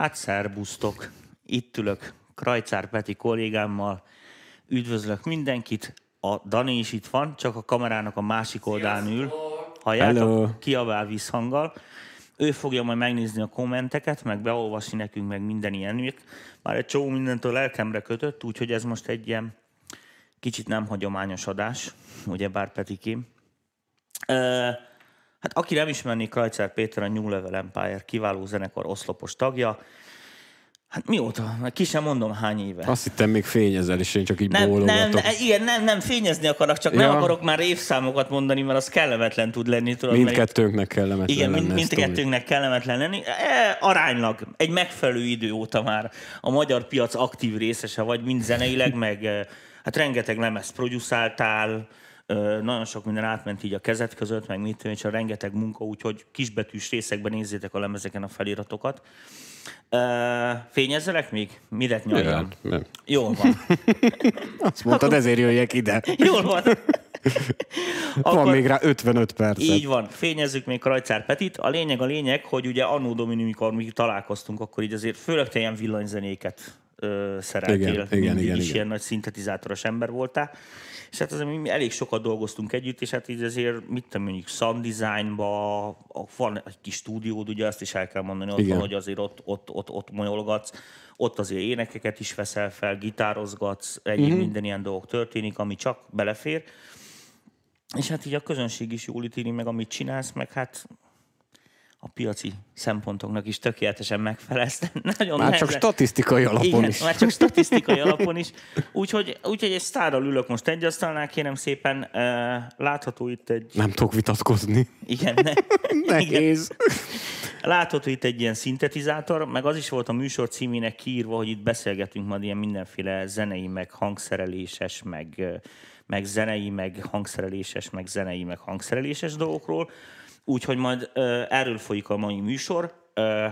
Hát szerbusztok. Itt ülök Krajcár Peti kollégámmal. Üdvözlök mindenkit. A Dani is itt van, csak a kamerának a másik oldalán ül. Halljátok? Hello. Kiabál visszhanggal. Ő fogja majd megnézni a kommenteket, meg beolvasni nekünk, meg minden ilyenét. Már egy csomó mindentől lelkemre kötött, úgyhogy ez most egy ilyen kicsit nem hagyományos adás, ugye bár Petikém. Ö, hát aki nem ismerné, Krajcár Péter a New Level Empire kiváló zenekar oszlopos tagja. Hát mióta? Már Ki sem mondom hány éve. Azt hittem még fényezel, és én csak így Nem, nem, bólogatok. ne, igen, nem, nem fényezni akarok, csak Ja. nem akarok már évszámokat mondani, mert az kellemetlen tud lenni. Tudod, Mindkettőnknek kellemetlen igen, mind, lenne Tomi. mindkettőnknek kellemetlen lenni. E, aránylag, egy megfelelő idő óta már a magyar piac aktív részese vagy, mind zeneileg, meg e, hát rengeteg lemez producáltál, nagyon sok minden átment így a kezed között, meg mit tudom, és a rengeteg munka, úgyhogy kisbetűs részekben nézzétek a lemezeken a feliratokat. Fényezzelek még? Midet nyaljam? Ja, nem. Jól van. Azt mondtad, ezért jöjjek ide. Jól van. Van még rá 55 percet. Így van, fényezzük még Krajcár Petit. A lényeg a lényeg, hogy ugye Annó Domini, mikor mi találkoztunk, akkor így azért főleg te ilyen villanyzenéket ö, szereltél. Igen, igen, igen, is igen. ilyen nagy szintetizátoros ember voltál. És hát azért mi elég sokat dolgoztunk együtt, és hát így azért, mit tudom, mondjuk sound designba, van egy kis stúdiód, ugye azt is el kell mondani, ott Igen. van, hogy azért ott, ott, ott, ott molyolgatsz, ott azért énekeket is veszel fel, gitározgatsz, egyéb Mhm. uh-huh. minden ilyen dolog történik, ami csak belefér. És hát így a közönség is jól ítéli meg, amit csinálsz, meg hát a piaci szempontoknak is tökéletesen megfelelsz. Nagyon Már csak nehezen- statisztikai alapon igen, is. már csak statisztikai alapon is. Úgyhogy, úgyhogy egy sztárral ülök most egy asztalnál, kérem szépen. Látható itt egy... Nem tudok vitatkozni. Igen, ne, igen. Nehéz. Látható itt egy ilyen szintetizátor, meg az is volt a műsor címének kiírva, hogy itt beszélgetünk majd ilyen mindenféle zenei, meg hangszereléses, meg, meg zenei, meg hangszereléses, meg zenei, meg hangszereléses dolgokról. Úgyhogy majd erről folyik a mai műsor.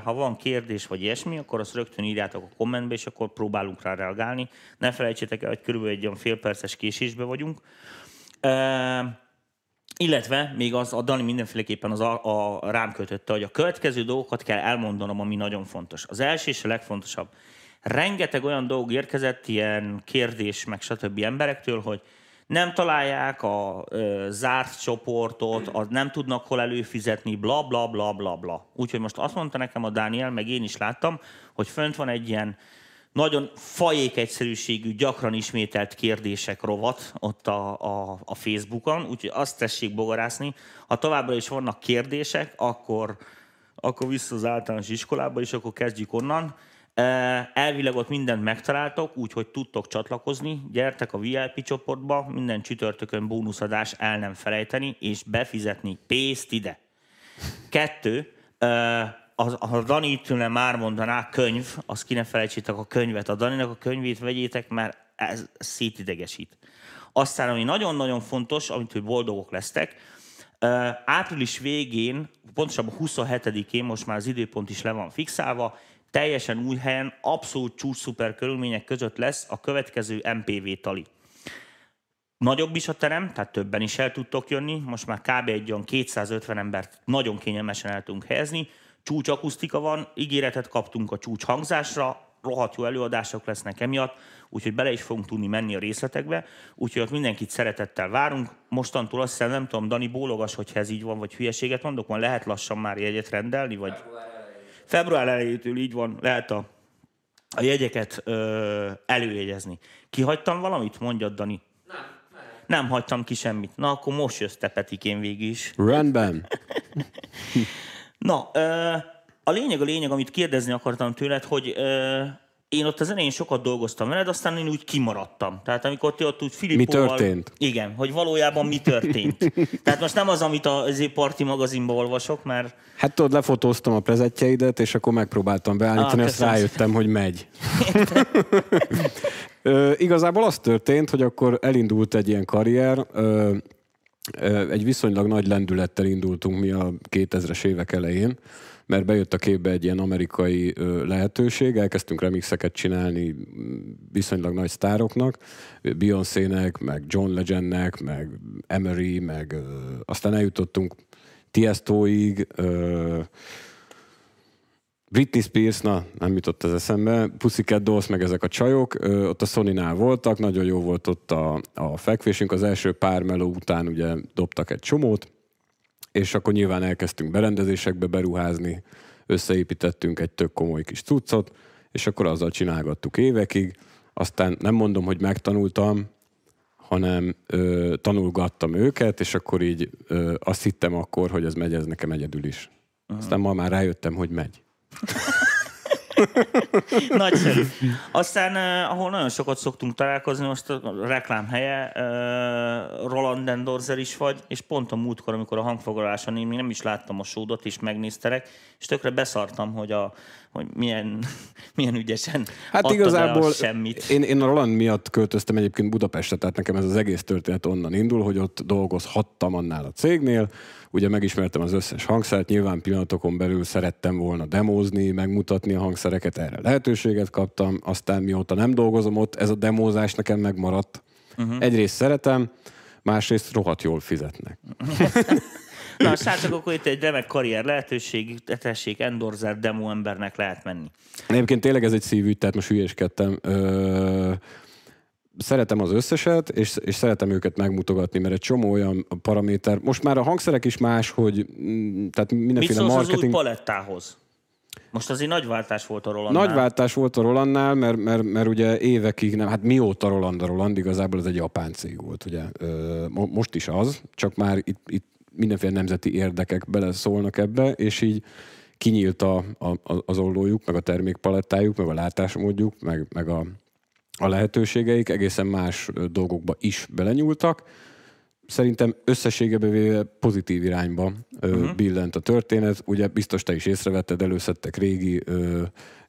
Ha van kérdés vagy ilyesmi, akkor azt rögtön írjátok a kommentbe, és akkor próbálunk rá reagálni. Ne felejtsétek el, hogy körülbelül egy olyan félperces késésbe vagyunk. Illetve még az, a Dani mindenféleképpen az a, a, rám kötötte, hogy a következő dolgokat kell elmondanom, ami nagyon fontos. Az első és a legfontosabb. Rengeteg olyan dolog érkezett, ilyen kérdés, meg stb. emberektől, hogy nem találják a ö, zárt csoportot, az nem tudnak hol előfizetni, bla bla bla bla bla. Úgyhogy most azt mondta nekem a Dániel, meg én is láttam, hogy fönt van egy ilyen nagyon fajék egyszerűségű, gyakran ismételt kérdések rovat ott a, a, a Facebookon, úgyhogy azt tessék bogarászni. Ha továbbra is vannak kérdések, akkor, akkor vissza az általános iskolába, és akkor kezdjük onnan. Elvileg ott mindent megtaláltok, úgyhogy tudtok csatlakozni. Gyertek a VIP csoportba, minden csütörtökön bónuszadás el nem felejteni, és befizetni pénzt ide. Kettő, a Dani ülne már mondaná, könyv, azt ki ne felejtsétek a könyvet. A Daninak a könyvét vegyétek, mert ez szétidegesít. Aztán, ami nagyon-nagyon fontos, amit hogy boldogok lesztek, április végén, pontosabban 27-én, most már az időpont is le van fixálva, teljesen új helyen, abszolút csúcs szuper körülmények között lesz a következő MPV tali. Nagyobb is a terem, tehát többen is el tudtok jönni. Most már kb. egy olyan 250 embert nagyon kényelmesen el tudunk helyezni. Csúcs akusztika van, ígéretet kaptunk a csúcs hangzásra, rohadt jó előadások lesznek emiatt, úgyhogy bele is fogunk tudni menni a részletekbe, úgyhogy ott mindenkit szeretettel várunk. Mostantól azt hiszem, nem tudom, Dani, bólogas, hogyha ez így van, vagy hülyeséget mondok, van lehet lassan már jegyet rendelni, vagy február elejétől így van, lehet a, a jegyeket ö, előjegyezni. Kihagytam valamit? Mondjad, Dani. Nem hagytam ki semmit. Na, akkor most jössz te, Petikén végig is. Rendben. Na, ö, a lényeg a lényeg, amit kérdezni akartam tőled, hogy ö, én ott az elején sokat dolgoztam veled, aztán én úgy kimaradtam. Tehát amikor ti ott úgy Filippóval... történt? Igen, hogy valójában mi történt. Tehát most nem az, amit a azért parti magazinban olvasok, mert Hát tudod, lefotóztam a prezetjeidet, és akkor megpróbáltam beállítani, Ah, azt rájöttem, hogy megy. Ö, igazából az történt, hogy akkor elindult egy ilyen karrier, ö, ö, egy viszonylag nagy lendülettel indultunk mi a 2000-es évek elején, mert bejött a képbe egy ilyen amerikai lehetőség, elkezdtünk remixeket csinálni viszonylag nagy sztároknak, Beyoncé-nek, meg John Legendnek, meg Emery, meg aztán eljutottunk Tiestoig, Britney Spears, na, nem jutott az eszembe, Pussycat Dolls, meg ezek a csajok, ö, ott a sony voltak, nagyon jó volt ott a, a fekvésünk, az első pár meló után ugye dobtak egy csomót, és akkor nyilván elkezdtünk berendezésekbe beruházni, összeépítettünk egy tök komoly kis cuccot, és akkor azzal csinálgattuk évekig, aztán nem mondom, hogy megtanultam, hanem ö, tanulgattam őket, és akkor így ö, azt hittem akkor, hogy ez megy, ez nekem egyedül is. Uh-huh. Aztán ma már rájöttem, hogy megy. Nagyszerű. Aztán, ahol nagyon sokat szoktunk találkozni, most a reklám helye, uh, Roland Endorzer is vagy, és pont a múltkor, amikor a hangfoglaláson én még nem is láttam a sódot, és megnéztelek, és tökre beszartam, hogy, a, hogy milyen, milyen ügyesen Hát igazából semmit. Én, én a Roland miatt költöztem egyébként Budapestre, tehát nekem ez az egész történet onnan indul, hogy ott dolgozhattam annál a cégnél, Ugye megismertem az összes hangszert, nyilván pillanatokon belül szerettem volna demózni, megmutatni a hangszereket, erre lehetőséget kaptam, aztán mióta nem dolgozom ott, ez a demózás nekem megmaradt. Uh-huh. Egyrészt szeretem, másrészt rohadt jól fizetnek. Na, srácok, akkor itt egy remek karrier lehetőség, tessék, endorzer demo embernek lehet menni. Egyébként tényleg ez egy szívügy, tehát most hülyéskedtem. Ö- szeretem az összeset, és, és szeretem őket megmutogatni, mert egy csomó olyan paraméter, most már a hangszerek is más, hogy mm, tehát mindenféle Mit marketing... az új palettához? Most azért nagy váltás volt a Rolandnál. Nagy váltás volt a Rolandnál, mert, mert, mert ugye évekig nem, hát mióta Roland a Roland, igazából ez egy japán cég volt, ugye. Most is az, csak már itt, itt mindenféle nemzeti érdekek beleszólnak ebbe, és így kinyílt a, a, az ollójuk, meg a termékpalettájuk, meg a látásmódjuk, meg, meg a, a lehetőségeik, egészen más dolgokba is belenyúltak. Szerintem összességebe véve pozitív irányba uh-huh. billent a történet. Ugye biztos te is észrevetted, előszedtek régi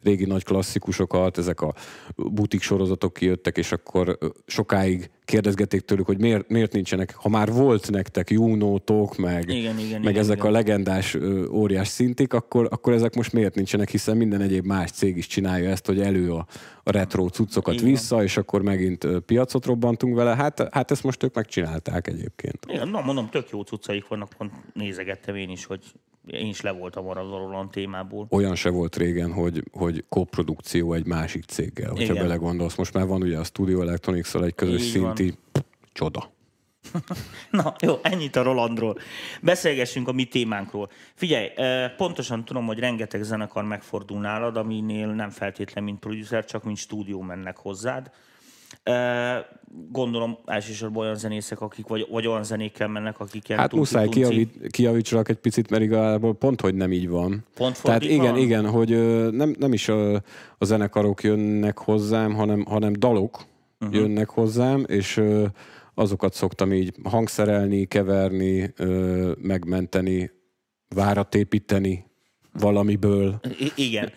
régi nagy klasszikusokat, ezek a butik sorozatok kijöttek, és akkor sokáig kérdezgették tőlük, hogy miért, miért nincsenek, ha már volt nektek Junótok, meg, igen, igen, meg igen, ezek igen. a legendás óriás szintik, akkor, akkor ezek most miért nincsenek, hiszen minden egyéb más cég is csinálja ezt, hogy elő a, a retro cuccokat igen. vissza, és akkor megint piacot robbantunk vele. Hát, hát ezt most ők megcsinálták egyébként. Igen, na mondom, tök jó cuccaik vannak, pont nézegettem én is, hogy én is le voltam az Roland témából. Olyan se volt régen, hogy, hogy koprodukció egy másik céggel, hogyha Igen. belegondolsz. Most már van ugye a Studio electronics egy közös Így szinti van. csoda. Na, jó, ennyit a Rolandról. Beszélgessünk a mi témánkról. Figyelj, pontosan tudom, hogy rengeteg zenekar megfordul nálad, aminél nem feltétlen mint producer, csak mint stúdió mennek hozzád. Gondolom elsősorban olyan zenészek, akik vagy, vagy olyan zenékkel mennek, akik ilyen Hát muszáj kiavít, kiavítsalak egy picit, mert igazából pont, hogy nem így van. Pont Tehát igen, van? igen, hogy nem, nem is a, a zenekarok jönnek hozzám, hanem, hanem dalok uh-huh. jönnek hozzám, és azokat szoktam így hangszerelni, keverni, megmenteni, várat építeni valamiből. I- igen.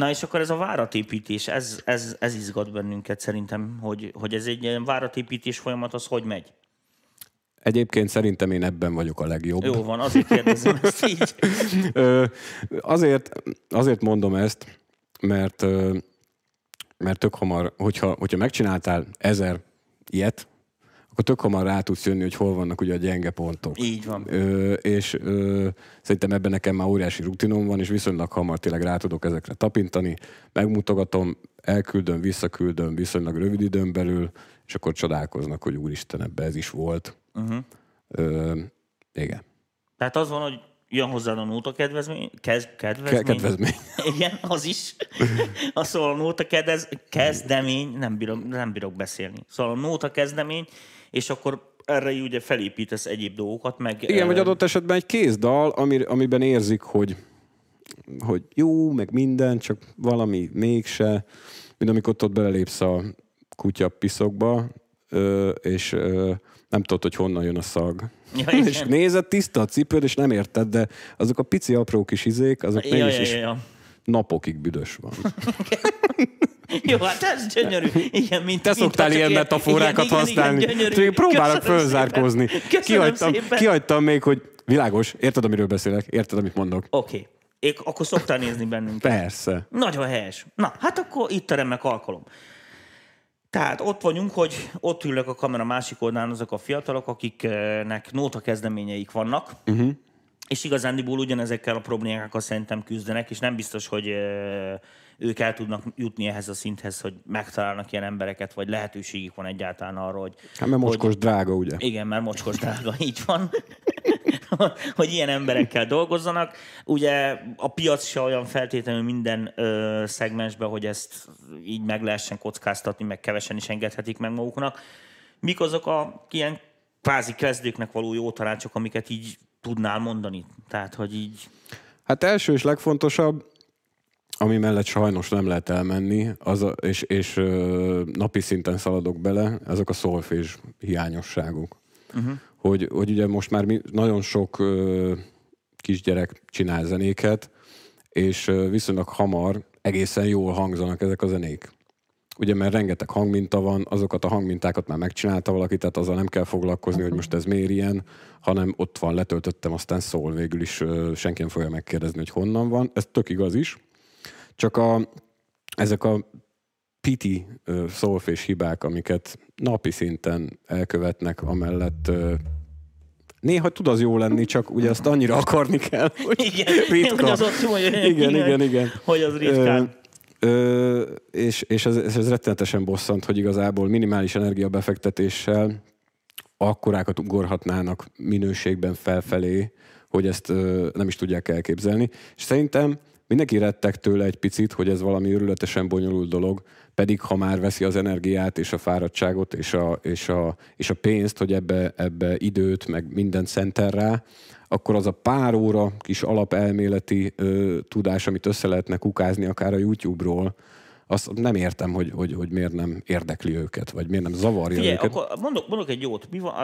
Na és akkor ez a váratépítés, ez, ez, ez izgat bennünket szerintem, hogy, hogy ez egy ilyen váratépítés folyamat, az hogy megy? Egyébként szerintem én ebben vagyok a legjobb. Jó van, azért kérdezem ezt így. azért, azért mondom ezt, mert, mert tök hamar, hogyha, hogyha megcsináltál ezer ilyet, akkor tök hamar rá tudsz jönni, hogy hol vannak ugye a gyenge pontok. Így van. Ö, és ö, szerintem ebben nekem már óriási rutinom van, és viszonylag hamar tényleg rá tudok ezekre tapintani, megmutogatom, elküldöm, visszaküldöm viszonylag rövid időn belül, és akkor csodálkoznak, hogy úristen, ebbe ez is volt. Uh-huh. Ö, igen. Tehát az van, hogy jön hozzá a nóta kedvezmény, kez, kedvezmény. kedvezmény. Igen, az is. A szóval a nóta kedez, kezdemény, nem bírok, nem bírok beszélni. Szóval a nóta kezdemény, és akkor erre ugye felépítesz egyéb dolgokat, meg... Igen, vagy adott esetben egy kézdal, ami, amiben érzik, hogy, hogy jó, meg minden, csak valami mégse. Mint amikor ott belelépsz a kutya piszokba, és nem tudod, hogy honnan jön a szag. Ja, és nézed, tiszta a cipőd, és nem érted, de azok a pici apró kis izék, azok ja, mégis ja, ja, ja. Napokig büdös van. Jó, hát ez gyönyörű. Igen, mint, Te szoktál ilyen metaforákat igen, használni. Igen, igen, gyönyörű. Próbálok fölzárkózni. Kihagytam, kihagytam még, hogy világos, érted, amiről beszélek, érted, amit mondok. Oké. Okay. Én akkor szoktál nézni bennünk. Persze. Nagyon helyes. Na, hát akkor itt a remek alkalom. Tehát ott vagyunk, hogy ott ülök a kamera másik oldalán azok a fiatalok, akiknek nóta kezdeményeik vannak, uh-huh. És igazándiból ugyanezekkel a problémákkal szerintem küzdenek, és nem biztos, hogy ők el tudnak jutni ehhez a szinthez, hogy megtalálnak ilyen embereket, vagy lehetőségük van egyáltalán arra, hogy... Hát mert mocskos hogy, drága, ugye? Igen, mert mocskos drága, így van. hogy ilyen emberekkel dolgozzanak. Ugye a piac se olyan feltétlenül minden ö, szegmensben, hogy ezt így meg lehessen kockáztatni, meg kevesen is engedhetik meg maguknak. Mik azok a ilyen kvázi kezdőknek való jó tanácsok, amiket így tudnál mondani? Tehát, hogy így... Hát első és legfontosabb, ami mellett sajnos nem lehet elmenni, az a, és, és ö, napi szinten szaladok bele, azok a szolfés hiányosságok. Uh-huh. Hogy, hogy ugye most már mi, nagyon sok ö, kisgyerek csinál zenéket, és ö, viszonylag hamar egészen jól hangzanak ezek a zenék. Ugye, mert rengeteg hangminta van, azokat a hangmintákat már megcsinálta valaki, tehát azzal nem kell foglalkozni, hogy most ez miért ilyen, hanem ott van, letöltöttem, aztán szól végül is, senki nem fogja megkérdezni, hogy honnan van. Ez tök igaz is. Csak a, ezek a piti szolfés hibák, amiket napi szinten elkövetnek, amellett Néha tud az jó lenni, csak ugye azt annyira akarni kell, hogy igen, ritka. Hogy az ott jó, igen, igen, igen, igen. Hogy az ritkán. Ö, és és ez, ez rettenetesen bosszant, hogy igazából minimális energiabefektetéssel akkorákat ugorhatnának minőségben felfelé, hogy ezt ö, nem is tudják elképzelni. És szerintem Mindenki rettek tőle egy picit, hogy ez valami őrületesen bonyolult dolog, pedig ha már veszi az energiát és a fáradtságot és a, és a, és a pénzt, hogy ebbe, ebbe időt, meg mindent szentel rá, akkor az a pár óra kis alapelméleti ö, tudás, amit össze lehetne kukázni akár a YouTube-ról, azt nem értem, hogy, hogy, hogy miért nem érdekli őket, vagy miért nem zavarja Figyelj, őket. akkor mondok, mondok egy jót. Mi van,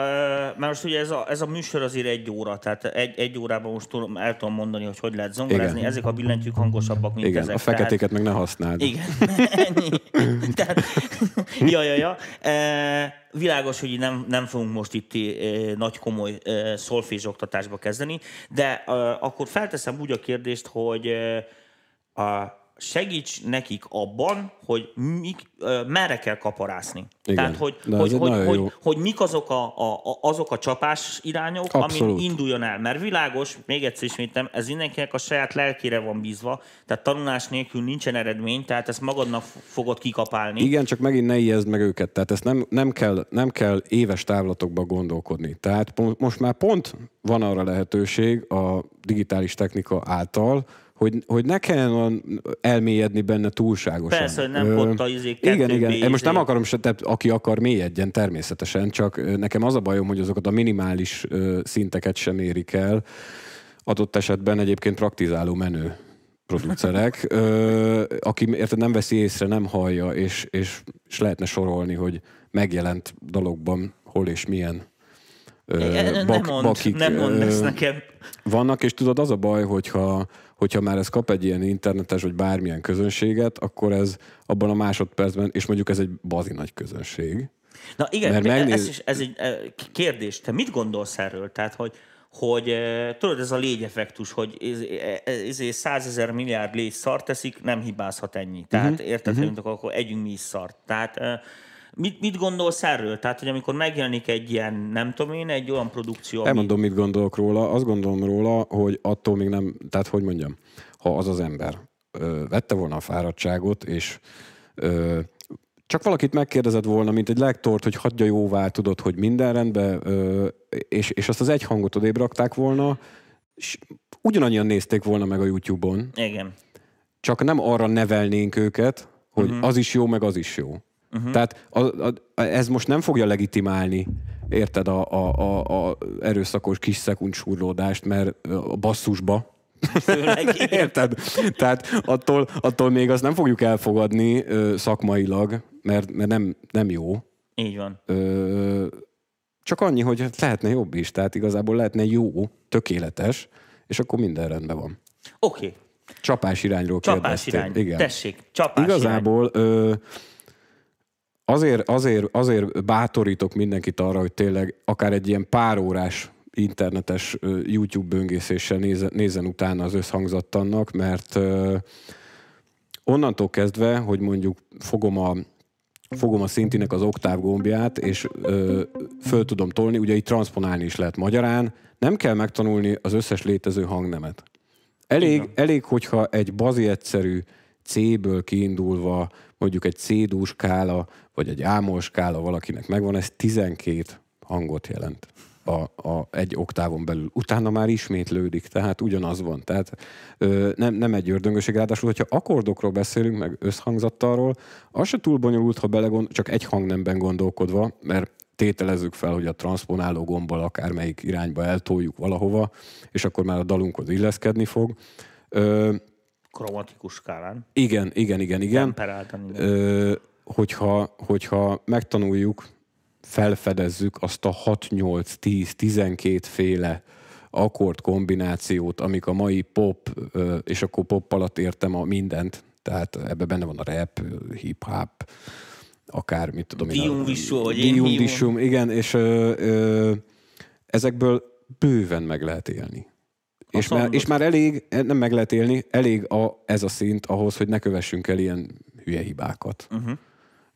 mert most ugye ez a, ez a műsor azért egy óra, tehát egy, egy órában most tudom, el tudom mondani, hogy hogy lehet zongorázni. Igen. Ezek a billentyűk hangosabbak, mint Igen, ezek. a feketéket tehát... meg ne használd. Igen, ennyi. tehát, ja, ja, ja. Uh, világos, hogy nem, nem fogunk most itt uh, nagy komoly uh, szolfés oktatásba kezdeni, de uh, akkor felteszem úgy a kérdést, hogy uh, a segíts nekik abban, hogy mik, merre kell kaparászni. Igen. Tehát, hogy, hogy, hogy, hogy, hogy mik azok a, a, azok a csapás irányok, Abszolút. amin induljon el. Mert világos, még egyszer ismétem, ez mindenkinek a saját lelkére van bízva, tehát tanulás nélkül nincsen eredmény, tehát ezt magadnak fogod kikapálni. Igen, csak megint ne ijeszd meg őket. Tehát ezt nem, nem, kell, nem kell éves távlatokba gondolkodni. Tehát most már pont van arra lehetőség a digitális technika által, hogy, hogy ne kelljen elmélyedni benne túlságosan. Persze, hogy nem pont a izé, Igen, igen. Én most nem akarom, se, tehát aki akar mélyedjen természetesen, csak nekem az a bajom, hogy azokat a minimális szinteket sem érik el. Adott esetben egyébként praktizáló menő producerek, ö, aki érted, nem veszi észre, nem hallja, és, és, és lehetne sorolni, hogy megjelent dologban hol és milyen ö, bak, nem mond, bakik nem mond ezt nekem. vannak, és tudod, az a baj, hogyha hogyha már ez kap egy ilyen internetes vagy bármilyen közönséget, akkor ez abban a másodpercben, és mondjuk ez egy bazi nagy közönség. Na igen, Mert megnéz... ez, is, ez egy kérdés. Te mit gondolsz erről? Tehát, hogy, hogy tudod, ez a légyeffektus, hogy ez, százezer milliárd légy szart teszik, nem hibázhat ennyi. Tehát uh-huh. érted, uh-huh. akkor együnk mi is szart. Tehát Mit, mit gondolsz erről? Tehát, hogy amikor megjelenik egy ilyen, nem tudom én, egy olyan produkció, ami... Elmondom, mit gondolok róla. Azt gondolom róla, hogy attól még nem, tehát hogy mondjam, ha az az ember ö, vette volna a fáradtságot, és ö, csak valakit megkérdezett volna, mint egy lektort, hogy hagyja jóvá, tudod, hogy minden rendben, ö, és, és azt az egy hangot odébb rakták volna, és ugyanannyian nézték volna meg a YouTube-on. Igen. Csak nem arra nevelnénk őket, hogy uh-huh. az is jó, meg az is jó. Uh-huh. Tehát a, a, ez most nem fogja legitimálni, érted, a, a, a, a erőszakos kis szekundsurlódást, mert a basszusba, Érted? Tehát attól, attól még azt nem fogjuk elfogadni ö, szakmailag, mert, mert nem, nem jó. Így van. Ö, csak annyi, hogy lehetne jobb is, tehát igazából lehetne jó, tökéletes, és akkor minden rendben van. Oké. Okay. Csapás irányról Csapás kérdeztél. irány. Igen. Tessék, csapás Igazából irány. Ö, azért, azért, azért bátorítok mindenkit arra, hogy tényleg akár egy ilyen pár órás internetes YouTube böngészéssel nézzen, nézzen utána az összhangzattannak, mert onnantól kezdve, hogy mondjuk fogom a fogom a szintinek az oktáv gombját, és ö, föl tudom tolni, ugye itt transponálni is lehet magyarán, nem kell megtanulni az összes létező hangnemet. Elég, elég hogyha egy bazi egyszerű C-ből kiindulva, mondjuk egy C-dú skála, vagy egy ámol skála valakinek megvan, ez 12 hangot jelent a, a, egy oktávon belül. Utána már ismétlődik, tehát ugyanaz van. Tehát ö, nem, nem egy ördöngöség. Ráadásul, hogyha akkordokról beszélünk, meg összhangzattalról, az se túl bonyolult, ha belegond, csak egy hangnemben gondolkodva, mert tételezzük fel, hogy a transponáló gombbal akármelyik irányba eltoljuk valahova, és akkor már a dalunkhoz illeszkedni fog. Ö, Kromatikus skálán. igen, igen, igen, igen. Temperáltan. igen. Ö, hogyha, hogyha megtanuljuk, felfedezzük azt a 6, 8, 10, 12 féle akkord kombinációt, amik a mai pop, és akkor pop alatt értem a mindent, tehát ebbe benne van a rap, hip-hop, akár, mit tudom én. Dium Visual, vagy én Dium igen, és ö, ö, ezekből bőven meg lehet élni. És már, és már elég, nem meg lehet élni, elég a, ez a szint ahhoz, hogy ne kövessünk el ilyen hülye hibákat. Uh-huh.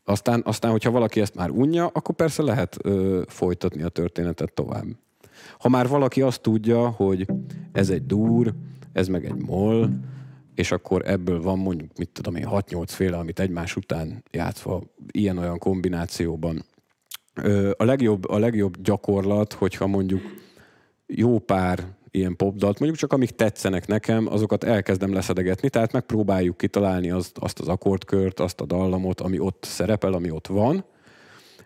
Aztán, aztán, hogyha valaki ezt már unja, akkor persze lehet ö, folytatni a történetet tovább. Ha már valaki azt tudja, hogy ez egy dur, ez meg egy moll, és akkor ebből van mondjuk, mit tudom én, 6-8 féle, amit egymás után játszva ilyen-olyan kombinációban. Ö, a, legjobb, a legjobb gyakorlat, hogyha mondjuk jó pár ilyen popdalt, mondjuk csak amik tetszenek nekem, azokat elkezdem leszedegetni, tehát megpróbáljuk kitalálni azt, azt az akkordkört, azt a dallamot, ami ott szerepel, ami ott van,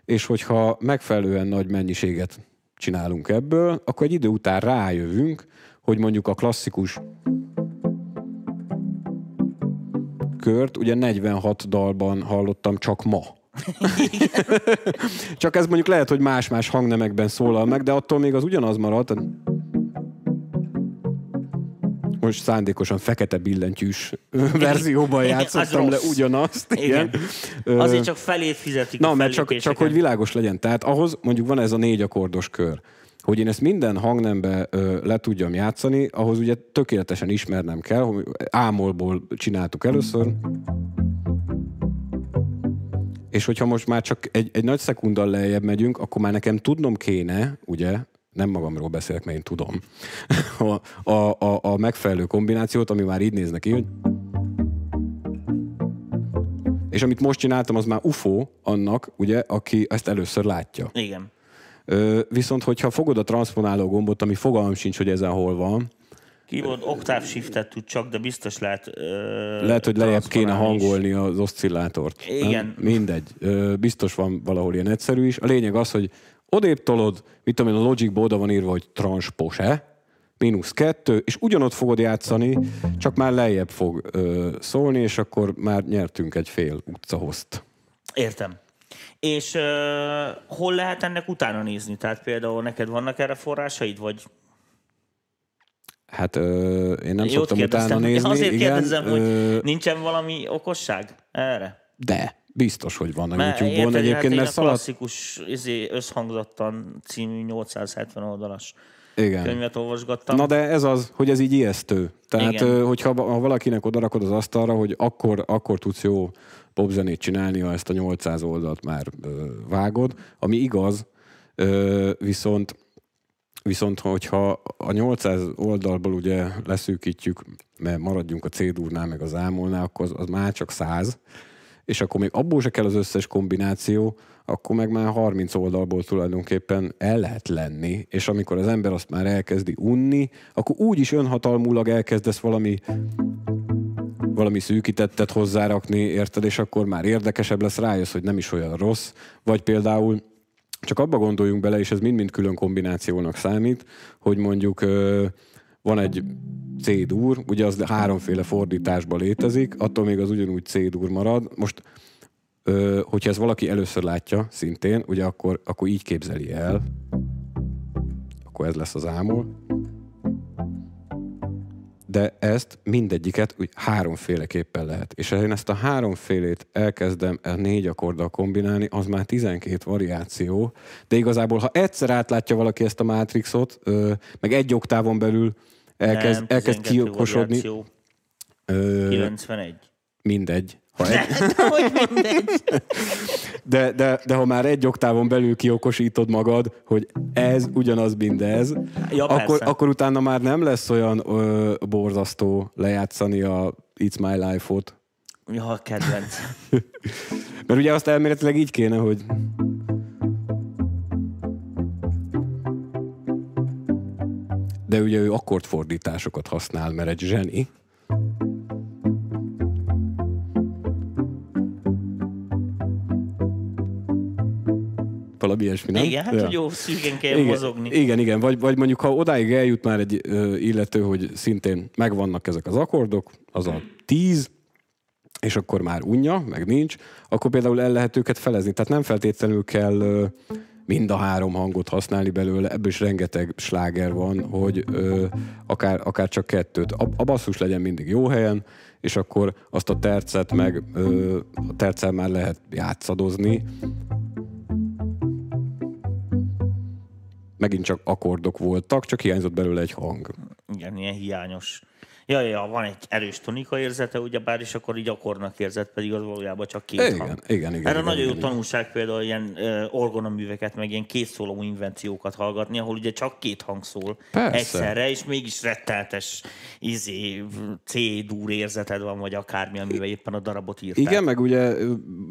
és hogyha megfelelően nagy mennyiséget csinálunk ebből, akkor egy idő után rájövünk, hogy mondjuk a klasszikus kört, ugye 46 dalban hallottam csak ma. csak ez mondjuk lehet, hogy más-más hangnemekben szólal meg, de attól még az ugyanaz marad. Most szándékosan fekete billentyűs verzióban játszottam le ugyanazt. Igen. Ö, Azért csak felét fizetik Na, mert csak, csak hogy világos legyen. Tehát ahhoz mondjuk van ez a négy akkordos kör. Hogy én ezt minden hangnembe ö, le tudjam játszani, ahhoz ugye tökéletesen ismernem kell, hogy ámolból csináltuk először. És hogyha most már csak egy, egy nagy szekundal lejjebb megyünk, akkor már nekem tudnom kéne, ugye, nem magamról beszélek, mert én tudom, a, a, a, a megfelelő kombinációt, ami már így néz neki, hogy és amit most csináltam, az már UFO annak, ugye, aki ezt először látja. Igen. Ö, viszont, hogyha fogod a transponáló gombot, ami fogalmam sincs, hogy ezen hol van, Kívod oktáv shiftet tud csak, de biztos lehet ö, lehet, hogy lejjebb kéne transponálni is. hangolni az oszcillátort. Igen. Nem? Mindegy. Ö, biztos van valahol ilyen egyszerű is. A lényeg az, hogy odébb tolod, mit tudom én, a Logicba oda van írva, hogy transpose, mínusz kettő, és ugyanott fogod játszani, csak már lejjebb fog ö, szólni, és akkor már nyertünk egy fél utcahozt. Értem. És uh, hol lehet ennek utána nézni? Tehát például neked vannak erre forrásaid, vagy Hát ö, én nem Jót szoktam utána nézni. Azért igen, kérdezem, hogy ö, nincsen valami okosság erre? De, biztos, hogy van a YouTube-on egyébként, hát mert a szaladt... klasszikus izé, összhangzattan című 870 oldalas Igen. könyvet olvasgattam. Na de ez az, hogy ez így ijesztő. Tehát, Igen. hogyha ha valakinek odarakod az asztalra, hogy akkor, akkor tudsz jó popzenét csinálni, ha ezt a 800 oldalt már ö, vágod, ami igaz, ö, viszont Viszont, hogyha a 800 oldalból ugye leszűkítjük, mert maradjunk a C-dúrnál, meg az ámolnál, akkor az, az már csak 100, és akkor még abból se kell az összes kombináció, akkor meg már 30 oldalból tulajdonképpen el lehet lenni, és amikor az ember azt már elkezdi unni, akkor úgy is önhatalmulag elkezdesz valami valami szűkítettet hozzárakni, érted, és akkor már érdekesebb lesz, rájössz, hogy nem is olyan rossz, vagy például csak abba gondoljunk bele, és ez mind-mind külön kombinációnak számít, hogy mondjuk van egy C-dur, ugye az háromféle fordításban létezik, attól még az ugyanúgy C-dur marad. Most, hogyha ez valaki először látja szintén, ugye akkor, akkor így képzeli el, akkor ez lesz az ámol, de ezt mindegyiket úgy háromféleképpen lehet. És ha én ezt a háromfélét elkezdem a négy akkorddal kombinálni, az már 12 variáció, de igazából, ha egyszer átlátja valaki ezt a mátrixot, meg egy oktávon belül elkezd, Nem, elkezd 12 kiokosodni, variáció, ö, 91. mindegy. Ha egy, mindegy. De, de, de ha már egy oktávon belül kiokosítod magad, hogy ez ugyanaz mindez, Ja, akkor, persze. akkor utána már nem lesz olyan ö, borzasztó lejátszani a It's My Life-ot. Ja, kedvenc. Mert ugye azt elméletileg így kéne, hogy de ugye ő akkordfordításokat használ, mert egy zseni. Valami ilyesmi, nem? Igen, hát Ja. hogy jó, szűken kell igen, mozogni. Igen, igen. Vagy, vagy mondjuk, ha odáig eljut már egy ö, illető, hogy szintén megvannak ezek az akkordok, az a tíz, és akkor már unja, meg nincs, akkor például el lehet őket felezni. Tehát nem feltétlenül kell ö, mind a három hangot használni belőle, ebből is rengeteg sláger van, hogy ö, akár, akár csak kettőt. A, a basszus legyen mindig jó helyen, és akkor azt a tercet meg ö, a terccel már lehet játszadozni. Megint csak akkordok voltak, csak hiányzott belőle egy hang. Igen, ilyen hiányos. Ja, ja, van egy erős tonika érzete, ugyebár, és akkor így akkornak érzett, pedig az valójában csak két Igen, hang. igen, igen, Erre igen, nagyon jó igen. tanulság például ilyen uh, orgonaműveket, meg ilyen kétszóló invenciókat hallgatni, ahol ugye csak két hang szól Persze. egyszerre, és mégis retteltes izé, C-dúr érzeted van, vagy akármi, amivel éppen a darabot írták. Igen, meg ugye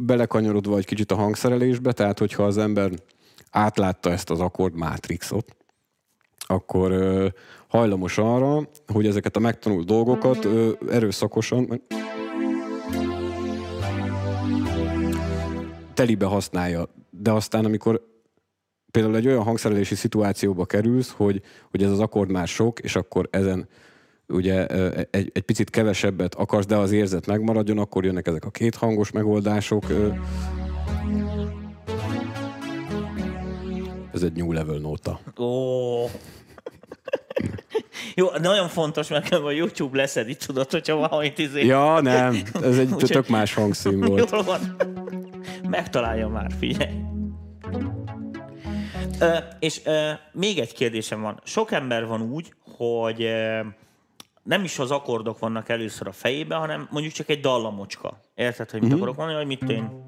belekanyarodva egy kicsit a hangszerelésbe, tehát hogyha az ember átlátta ezt az akkord mátrixot, akkor ö, hajlamos arra, hogy ezeket a megtanult dolgokat ö, erőszakosan telibe használja. De aztán, amikor például egy olyan hangszerelési szituációba kerülsz, hogy, hogy ez az akkord már sok, és akkor ezen ugye egy, egy picit kevesebbet akarsz, de az érzet megmaradjon, akkor jönnek ezek a két hangos megoldások. ö. Ez egy new level nóta. Ó. Jó, nagyon fontos, mert a YouTube leszedi, tudod, hogyha valamit izé... Ja, nem, ez egy tök más hangszín volt. Jól van. Megtalálja már, figyelj. Ö, és ö, még egy kérdésem van. Sok ember van úgy, hogy ö, nem is az akkordok vannak először a fejében, hanem mondjuk csak egy dallamocska. Érted, hogy mit Mhm. akarok mondani, hogy mit én...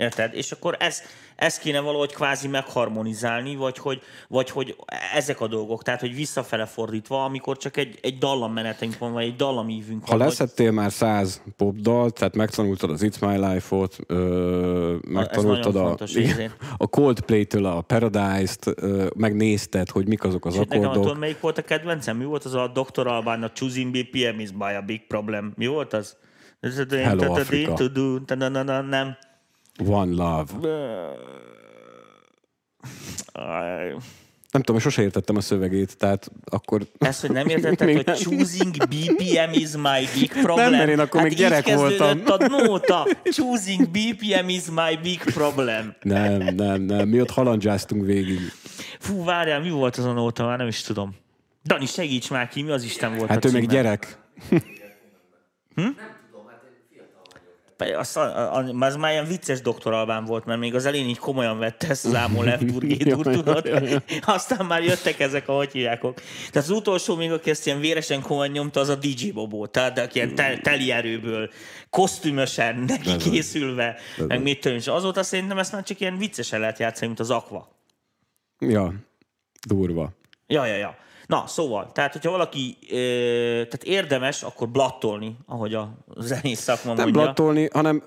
Érted? És akkor ez, ez kéne valahogy kvázi megharmonizálni, vagy hogy, vagy hogy ezek a dolgok, tehát hogy visszafele fordítva, amikor csak egy, egy dallammenetünk van, vagy egy dallamívünk Ha van. hogy- leszettél már száz popdalt, tehát megtanultad az It's My Life-ot, ö, megtanultad a, fontos, a Coldplay-től a Paradise-t, ö, megnézted, hogy mik azok az Sőt, nekem akkordok. tudod, melyik volt a kedvencem? Mi volt az a Dr. Albán, a Choosing BPM is by a big problem. Mi volt az? Hello, Africa. Nem. One Love. Nem tudom, sose értettem a szövegét, tehát akkor... Ezt, hogy nem értetted, Még hogy nem. choosing BPM is my big problem. mert én akkor még így gyerek kezdődött voltam. a nóta. Choosing BPM is my big problem. Nem, nem, nem. Mi ott halandzsáztunk végig. Fú, várjál, mi volt az a nóta? Már nem is tudom. Dani, segíts már ki, mi az Isten volt Hát a ő címe? gyerek. Azt, a, a, az már ilyen vicces doktor Albán volt, mert még az elején így komolyan vette ezt az G dur, tudod? Aztán már jöttek ezek a hogy hívjákok. Tehát az utolsó még, aki ezt ilyen véresen komolyan nyomta, az a DJ Bobo. Tehát aki ilyen tel, teli erőből, kosztümösen, neki készülve, meg mit tudom, és azóta szerintem ezt már csak ilyen viccesen lehet játszani, mint az Aqua. Ja, durva. Ja, ja, ja. Na, szóval, tehát, hogyha valaki, ö, tehát érdemes, akkor blattolni, ahogy a zenész szakma Nem mondja. blattolni, hanem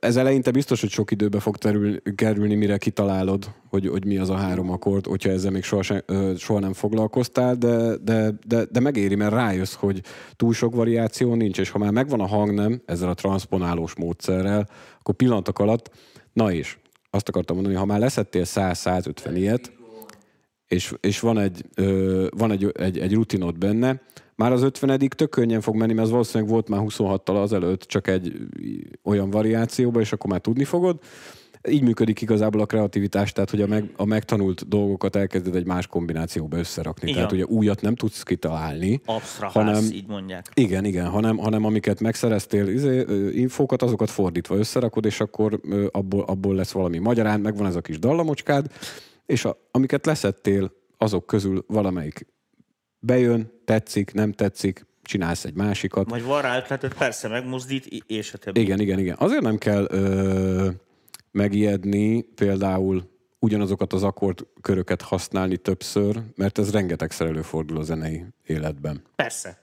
ez eleinte biztos, hogy sok időbe fog terül, kerülni, mire kitalálod, hogy, hogy mi az a három akkord, hogyha ezzel még soha, se, soha nem foglalkoztál, de, de, de, de megéri, mert rájössz, hogy túl sok variáció nincs, és ha már megvan a hangnem ezzel a transponálós módszerrel, akkor pillanatok alatt, na és, azt akartam mondani, ha már leszettél 100-150 ilyet, és, és van, egy, ö, van egy, egy, egy rutinod benne, már az 50 tök könnyen fog menni, mert az valószínűleg volt már 26-tal azelőtt, csak egy olyan variációba, és akkor már tudni fogod. Így működik igazából a kreativitás, tehát hogy a, meg, a megtanult dolgokat elkezded egy más kombinációba összerakni. Igen. Tehát ugye újat nem tudsz kitalálni. Absztrahálsz, hanem- így mondják. Igen, igen, hanem, hanem amiket megszereztél, izé, infókat, azokat fordítva összerakod, és akkor abból, abból lesz valami magyarán, megvan ez a kis dallamocskád, és a, amiket leszettél, azok közül valamelyik bejön, tetszik, nem tetszik, csinálsz egy másikat. Vagy van rá ötletet, persze megmozdít, és a többi. Igen, igen, igen. Azért nem kell ö, megijedni például ugyanazokat az akkordköröket használni többször, mert ez rengetegszer előfordul a zenei életben. Persze.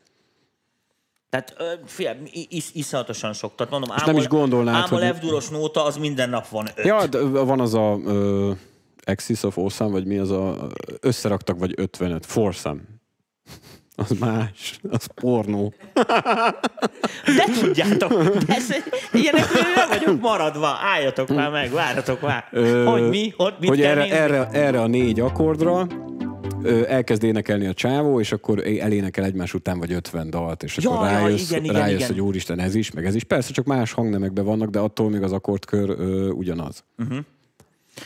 Tehát figyelj, is, iszonyatosan sok. Tehát mondom, ámol, nem is gondolnád, ámol hogy... F nóta, az minden nap van öt. Ja, van az a uh, Axis of Awesome, vagy mi az a... Összeraktak, vagy 55. Foursome. Az más. Az pornó. De tudjátok, ez, ilyenekről nem vagyok maradva. Álljatok már meg, várjatok már. Ö, hogy mi? Hogy, mit hogy erre, erre, erre a négy akkordra elkezd énekelni a csávó, és akkor elénekel egymás után vagy 50 dalt, és ja, akkor rájössz, ja, igen, rájössz igen, hogy úristen, ez is, meg ez is. Persze csak más hangnemekben vannak, de attól még az akkordkör ö, ugyanaz. Uh-huh.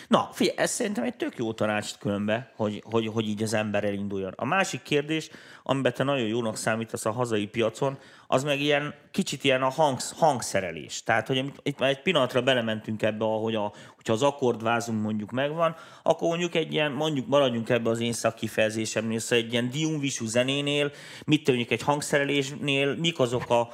Na, figyelj, ez szerintem egy tök jó tanács különbe, hogy, hogy, hogy így az ember elinduljon. A másik kérdés, amiben te nagyon jónak számítasz a hazai piacon, az meg ilyen kicsit ilyen a hang, hangszerelés. Tehát, hogy itt már egy pillanatra belementünk ebbe, ahogy a, hogyha az akkordvázunk mondjuk megvan, akkor mondjuk egy ilyen, mondjuk maradjunk ebbe az én szakkifejezésemnél, szóval egy ilyen diumvisú zenénél, mit mondjuk egy hangszerelésnél, mik azok a,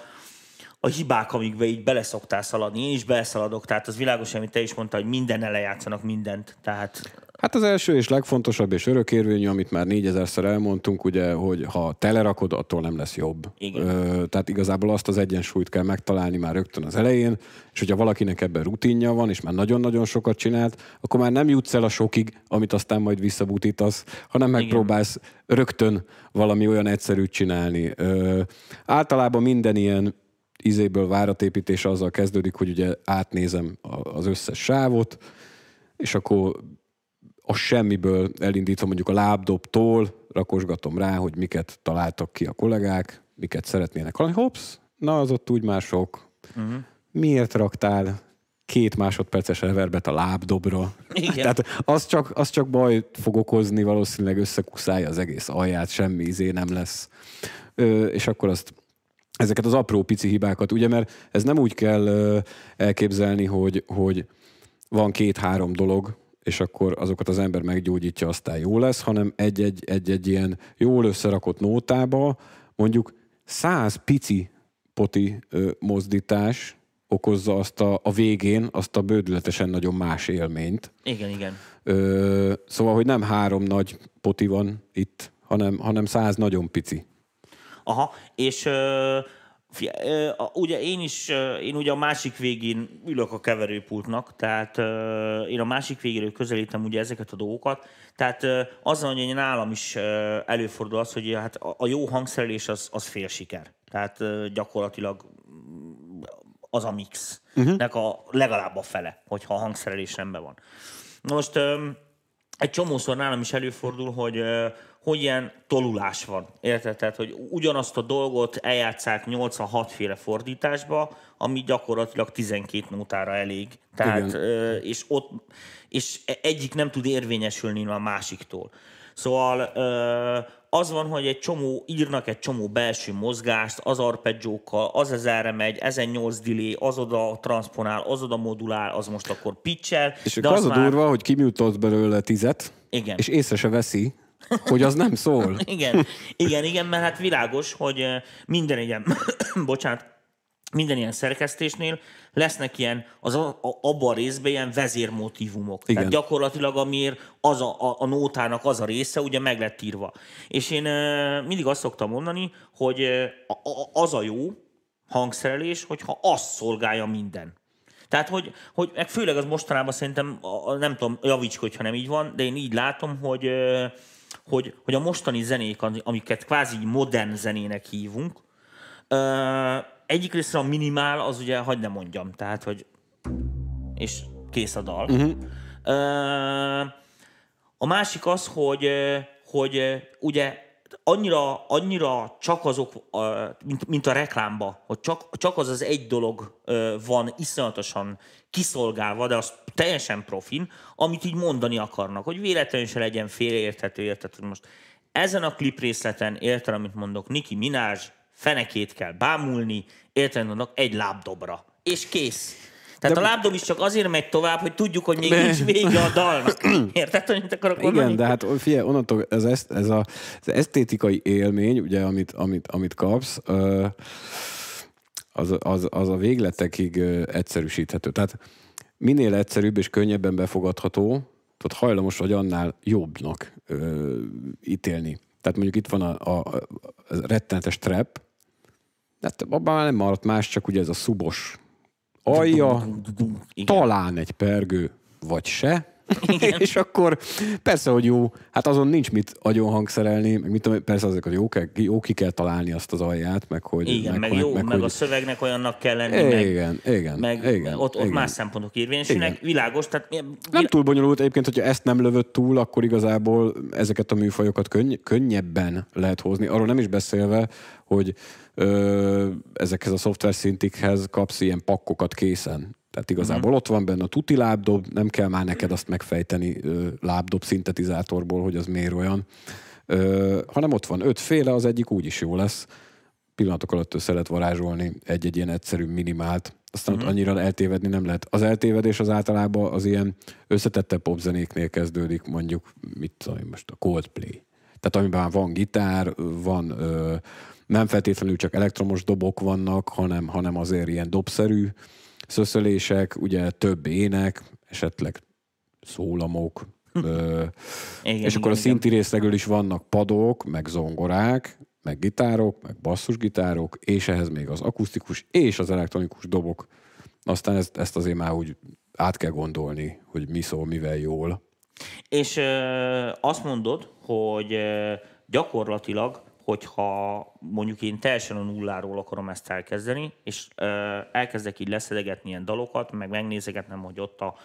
a hibák, amikbe így beleszoktál szaladni. Én is beleszaladok, tehát az világos, amit te is mondtál, hogy minden elejátszanak mindent. Tehát... Hát az első és legfontosabb és örökérvényű, amit már négyezerszer elmondtunk, ugye, hogy ha telerakod, attól nem lesz jobb. Igen. Ö, tehát igazából azt az egyensúlyt kell megtalálni már rögtön az elején, és hogyha valakinek ebben rutinja van, és már nagyon-nagyon sokat csinált, akkor már nem jutsz el a sokig, amit aztán majd visszabutítasz, hanem megpróbálsz Igen. rögtön valami olyan egyszerűt csinálni. Ö, általában minden ilyen izéből váratépítés azzal kezdődik, hogy ugye átnézem az összes sávot, és akkor a semmiből elindítva mondjuk a lábdobtól, rakosgatom rá, hogy miket találtak ki a kollégák, miket szeretnének hallani. Hops, na az ott úgy már sok. Uh-huh. Miért raktál két másodperces reverbet a lábdobra? Igen. Tehát az csak, az csak baj fog okozni, valószínűleg összekuszálja az egész alját, semmi izé nem lesz. Ö, és akkor azt ezeket az apró pici hibákat, ugye, mert ez nem úgy kell elképzelni, hogy, hogy van két-három dolog, és akkor azokat az ember meggyógyítja, aztán jó lesz, hanem egy-egy, ilyen jól összerakott nótába mondjuk száz pici poti ö, mozdítás okozza azt a, a végén azt a bődületesen nagyon más élményt. Igen, igen. Ö, szóval, hogy nem három nagy poti van itt, hanem, hanem száz nagyon pici. Aha, és uh, fia, uh, ugye én is, én ugye a másik végén ülök a keverőpultnak, tehát uh, én a másik végéről közelítem ugye ezeket a dolgokat, tehát uh, azzal, hogy nálam is uh, előfordul az, hogy hát a, a jó hangszerelés az, az fél siker. Tehát uh, gyakorlatilag az a mix. Uh-huh. a legalább a fele, hogyha a hangszerelés rendben van. Most um, egy csomószor nálam is előfordul, hogy hogy ilyen tolulás van. Érted? Tehát, hogy ugyanazt a dolgot eljátszák 86 féle fordításba, ami gyakorlatilag 12 nótára elég. Tehát, Igen. és, ott, és egyik nem tud érvényesülni a másiktól. Szóval az van, hogy egy csomó, írnak egy csomó belső mozgást, az arpeggiókkal, az ez erre megy, ezen 8 delay, az oda transponál, az oda modulál, az most akkor pitchel. És de az, az a már... durva, hogy kimutolsz belőle tizet, Igen. és észre se veszi, hogy az nem szól. igen, igen, igen, mert hát világos, hogy minden ilyen, bocsánat, minden ilyen szerkesztésnél lesznek ilyen, az a, a, abban a részben ilyen vezérmotívumok. Igen. Tehát gyakorlatilag amiért az a, a, a nótának az a része ugye meg lett írva. És én mindig azt szoktam mondani, hogy a, a, az a jó hangszerelés, hogyha azt szolgálja minden. Tehát, hogy, hogy főleg az mostanában szerintem, nem tudom, javíts, hogyha nem így van, de én így látom, hogy hogy, hogy a mostani zenék, amiket kvázi modern zenének hívunk, egyik részre a minimál, az ugye, hagyd ne mondjam, tehát, hogy és kész a dal. Uh-huh. A másik az, hogy, hogy ugye annyira, annyira csak azok, mint, mint a reklámba, hogy csak, csak az az egy dolog van iszonyatosan kiszolgálva, de az teljesen profin, amit így mondani akarnak, hogy véletlenül se legyen félreérthető, hogy most ezen a klip részleten, érted, amit mondok, Niki Minaj, fenekét kell bámulni, érted, mondok, egy lábdobra. És kész. Tehát de... a lábdob is csak azért megy tovább, hogy tudjuk, hogy még nincs vége a dalnak. Érted, hogy mit akarok mondani? Igen, de hát figyelj, onnantól ez, ez, ez a, az esztétikai élmény, ugye, amit, amit, amit kapsz, az, az, az a végletekig egyszerűsíthető. Tehát minél egyszerűbb és könnyebben befogadható, tehát hajlamos vagy annál jobbnak ö, ítélni. Tehát mondjuk itt van a, a, a rettenetes trap, hát abban már nem maradt más, csak ugye ez a szubos alja, talán egy pergő, vagy se, igen. és akkor persze, hogy jó, hát azon nincs mit agyon hangszerelni, meg mit tudom, persze hogy jó, kell, jó ki kell találni azt az alját, meg hogy... Igen, meg, meg jó, meg, meg hogy... a szövegnek olyannak kell lenni, igen, meg, igen, meg igen, ott, ott igen. más szempontok érvényesülnek, világos. Tehát, nem túl bonyolult egyébként, hogyha ezt nem lövött túl, akkor igazából ezeket a műfajokat könny- könnyebben lehet hozni. Arról nem is beszélve, hogy ö, ezekhez a szoftver szintikhez kapsz ilyen pakkokat készen. Tehát igazából mm. ott van benne a tuti lábdob, nem kell már neked azt megfejteni ö, lábdob szintetizátorból, hogy az miért olyan, ö, hanem ott van ötféle, az egyik úgyis jó lesz. Pillanatok alatt össze lehet varázsolni egy-egy ilyen egyszerű minimált, aztán ott annyira eltévedni nem lehet. Az eltévedés az általában az ilyen összetettebb popzenéknél kezdődik, mondjuk, mit tudom most, a Coldplay. Tehát amiben van gitár, van ö, nem feltétlenül csak elektromos dobok vannak, hanem, hanem azért ilyen dobszerű szöszölések, ugye több ének, esetleg szólamok, ö, igen, és akkor igen, a szinti részlegül is vannak padok, meg zongorák, meg gitárok, meg basszusgitárok, és ehhez még az akusztikus és az elektronikus dobok. Aztán ezt, ezt azért már úgy át kell gondolni, hogy mi szól, mivel jól. És ö, azt mondod, hogy ö, gyakorlatilag hogyha mondjuk én teljesen a nulláról akarom ezt elkezdeni, és ö, elkezdek így leszedegetni ilyen dalokat, meg megnézegetnem, hogy ott a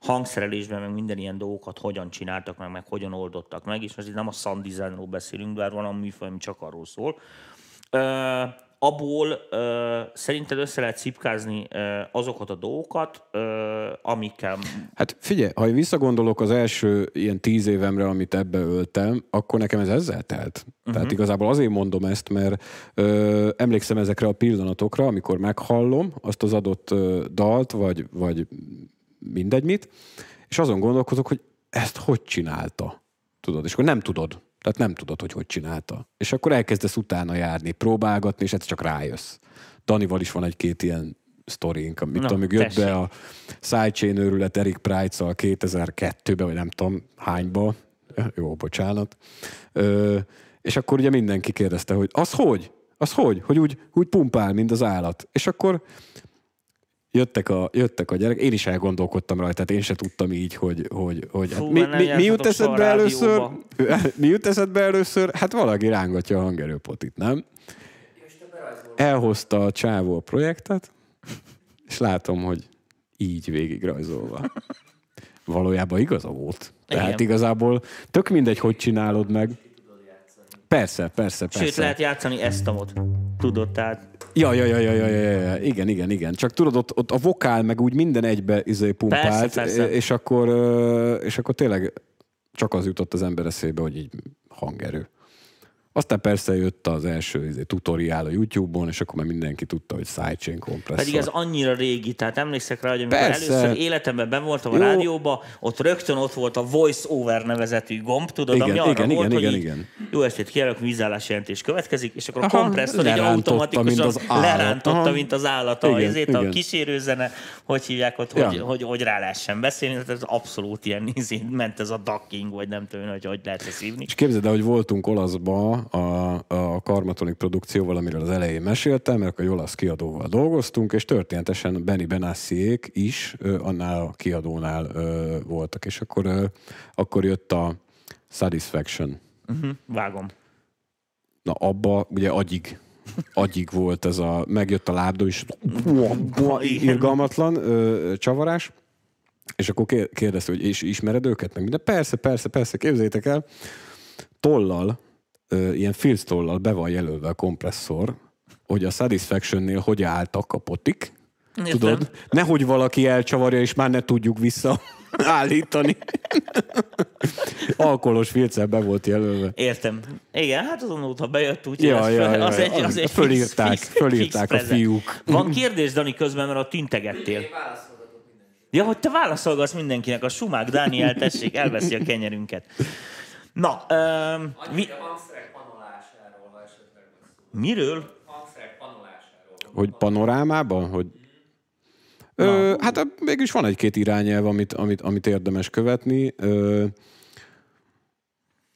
hangszerelésben, meg minden ilyen dolgokat hogyan csináltak meg, meg hogyan oldottak meg, és most itt nem a sound designról beszélünk, bár van a műfaj, ami csak arról szól. Ö, abból ö, szerinted össze lehet szipkázni ö, azokat a dolgokat, ö, amikkel... Hát figyelj, ha visszagondolok az első ilyen tíz évemre, amit ebbe öltem, akkor nekem ez ezzel telt. Uh-huh. Tehát igazából azért mondom ezt, mert ö, emlékszem ezekre a pillanatokra, amikor meghallom azt az adott ö, dalt, vagy, vagy mindegy mit, és azon gondolkozok, hogy ezt hogy csinálta. Tudod, és akkor nem tudod. Tehát nem tudod, hogy hogy csinálta. És akkor elkezdesz utána járni, próbálgatni, és ez csak rájössz. Danival is van egy-két ilyen sztorink, amit no, amíg jött be a Sidechain őrület Eric Price-szal 2002-ben, vagy nem tudom hányba, jó, bocsánat. Ö, és akkor ugye mindenki kérdezte, hogy az hogy? Az hogy? Hogy úgy, úgy pumpál, mint az állat. És akkor jöttek a, jöttek a gyerek, én is elgondolkodtam rajta, tehát én se tudtam így, hogy, hogy, hogy Fú, hát mi, mi, mi jut eszedbe először? Mi jut eszedbe először? Hát valaki rángatja a hangerőpotit, nem? Elhozta a csávó a projektet, és látom, hogy így végig rajzolva. Valójában igaza volt. Tehát Igen. igazából tök mindegy, hogy csinálod meg. Persze, persze, persze. Sőt, lehet játszani ezt a mod. Tudod, tehát Ja, ja, ja, ja, ja, ja, ja, igen, igen, igen. Csak tudod, ott, ott a vokál meg úgy minden egybe izé pumpált, persze, persze. És, akkor, és akkor tényleg csak az jutott az ember eszébe, hogy így hangerő. Aztán persze jött az első izé, tutoriál a YouTube-on, és akkor már mindenki tudta, hogy sidechain kompresszor. Pedig ez annyira régi, tehát emlékszek rá, hogy amikor persze. először életemben ben voltam a Jó. rádióba, ott rögtön ott volt a Voice Over nevezetű gomb, tudod, igen, ami arra igen, volt, igen, hogy igen, igen. jó estét kérlek, vízállás jelentés következik, és akkor a Aha, kompresszor így automatikusan mint lerántotta, Aha. mint az állat. Igen, ezért igen. a kísérőzene, hogy hívják ott, ja. hogy, hogy, hogy, rá lehessen beszélni, tehát ez abszolút ilyen ment ez a ducking, vagy nem tudom, hogy hogy lehet ezt hívni. És képzeld el, hogy voltunk olaszba a, a Karmatonik produkcióval, amiről az elején meséltem, mert a Jolasz kiadóval dolgoztunk, és történetesen Benny Benassiék is ö, annál a kiadónál ö, voltak, és akkor, ö, akkor jött a Satisfaction. Uh-huh, vágom. Na abba ugye agyig agyig volt ez a, megjött a lábdó is, irgalmatlan ö, csavarás, és akkor kérdezte, hogy és ismered őket, meg minden. Persze, persze, persze, képzeljétek el, tollal ilyen filctollal be van jelölve a kompresszor, hogy a Satisfaction-nél hogy álltak a potik, Értem. Tudod? Nehogy valaki elcsavarja, és már ne tudjuk vissza állítani. Alkoholos filccel be volt jelölve. Értem. Igen, hát azon ha bejött, úgy ja, ja, ja, az egy, az egy fölírták, fix, fix, fölírták fix a fiúk. Van kérdés, Dani, közben, mert a tintegettél. Ja, hogy te válaszolgasz mindenkinek, a Sumák Dániel, tessék, elveszi a kenyerünket. Na, vi- Annyira hangszerek panolásáról, esetleg miről? Hangszerek panolásáról. Hogy panorámában? Hogy... Ö, hát mégis van egy-két irányelv, amit, amit, amit érdemes követni. Ö,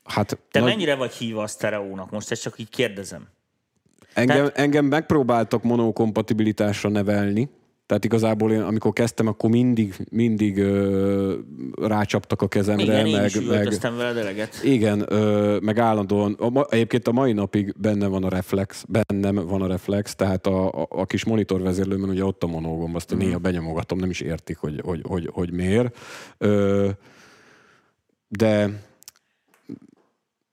hát Te nagy- mennyire vagy híva a sztereónak? Most ezt csak így kérdezem. Engem, Tehát- engem megpróbáltak monokompatibilitásra nevelni, tehát igazából én, amikor kezdtem, akkor mindig, mindig ö, rácsaptak a kezemre, Igen, én meg, is meg, veled eleget. igen, ö, meg állandóan, a, ma- egyébként a mai napig benne van a reflex, bennem van a reflex, tehát a, a, a kis monitorvezérlőmön ugye ott a monogomb, azt mm. néha benyomogatom, nem is értik, hogy, hogy, hogy, hogy miért. Ö, de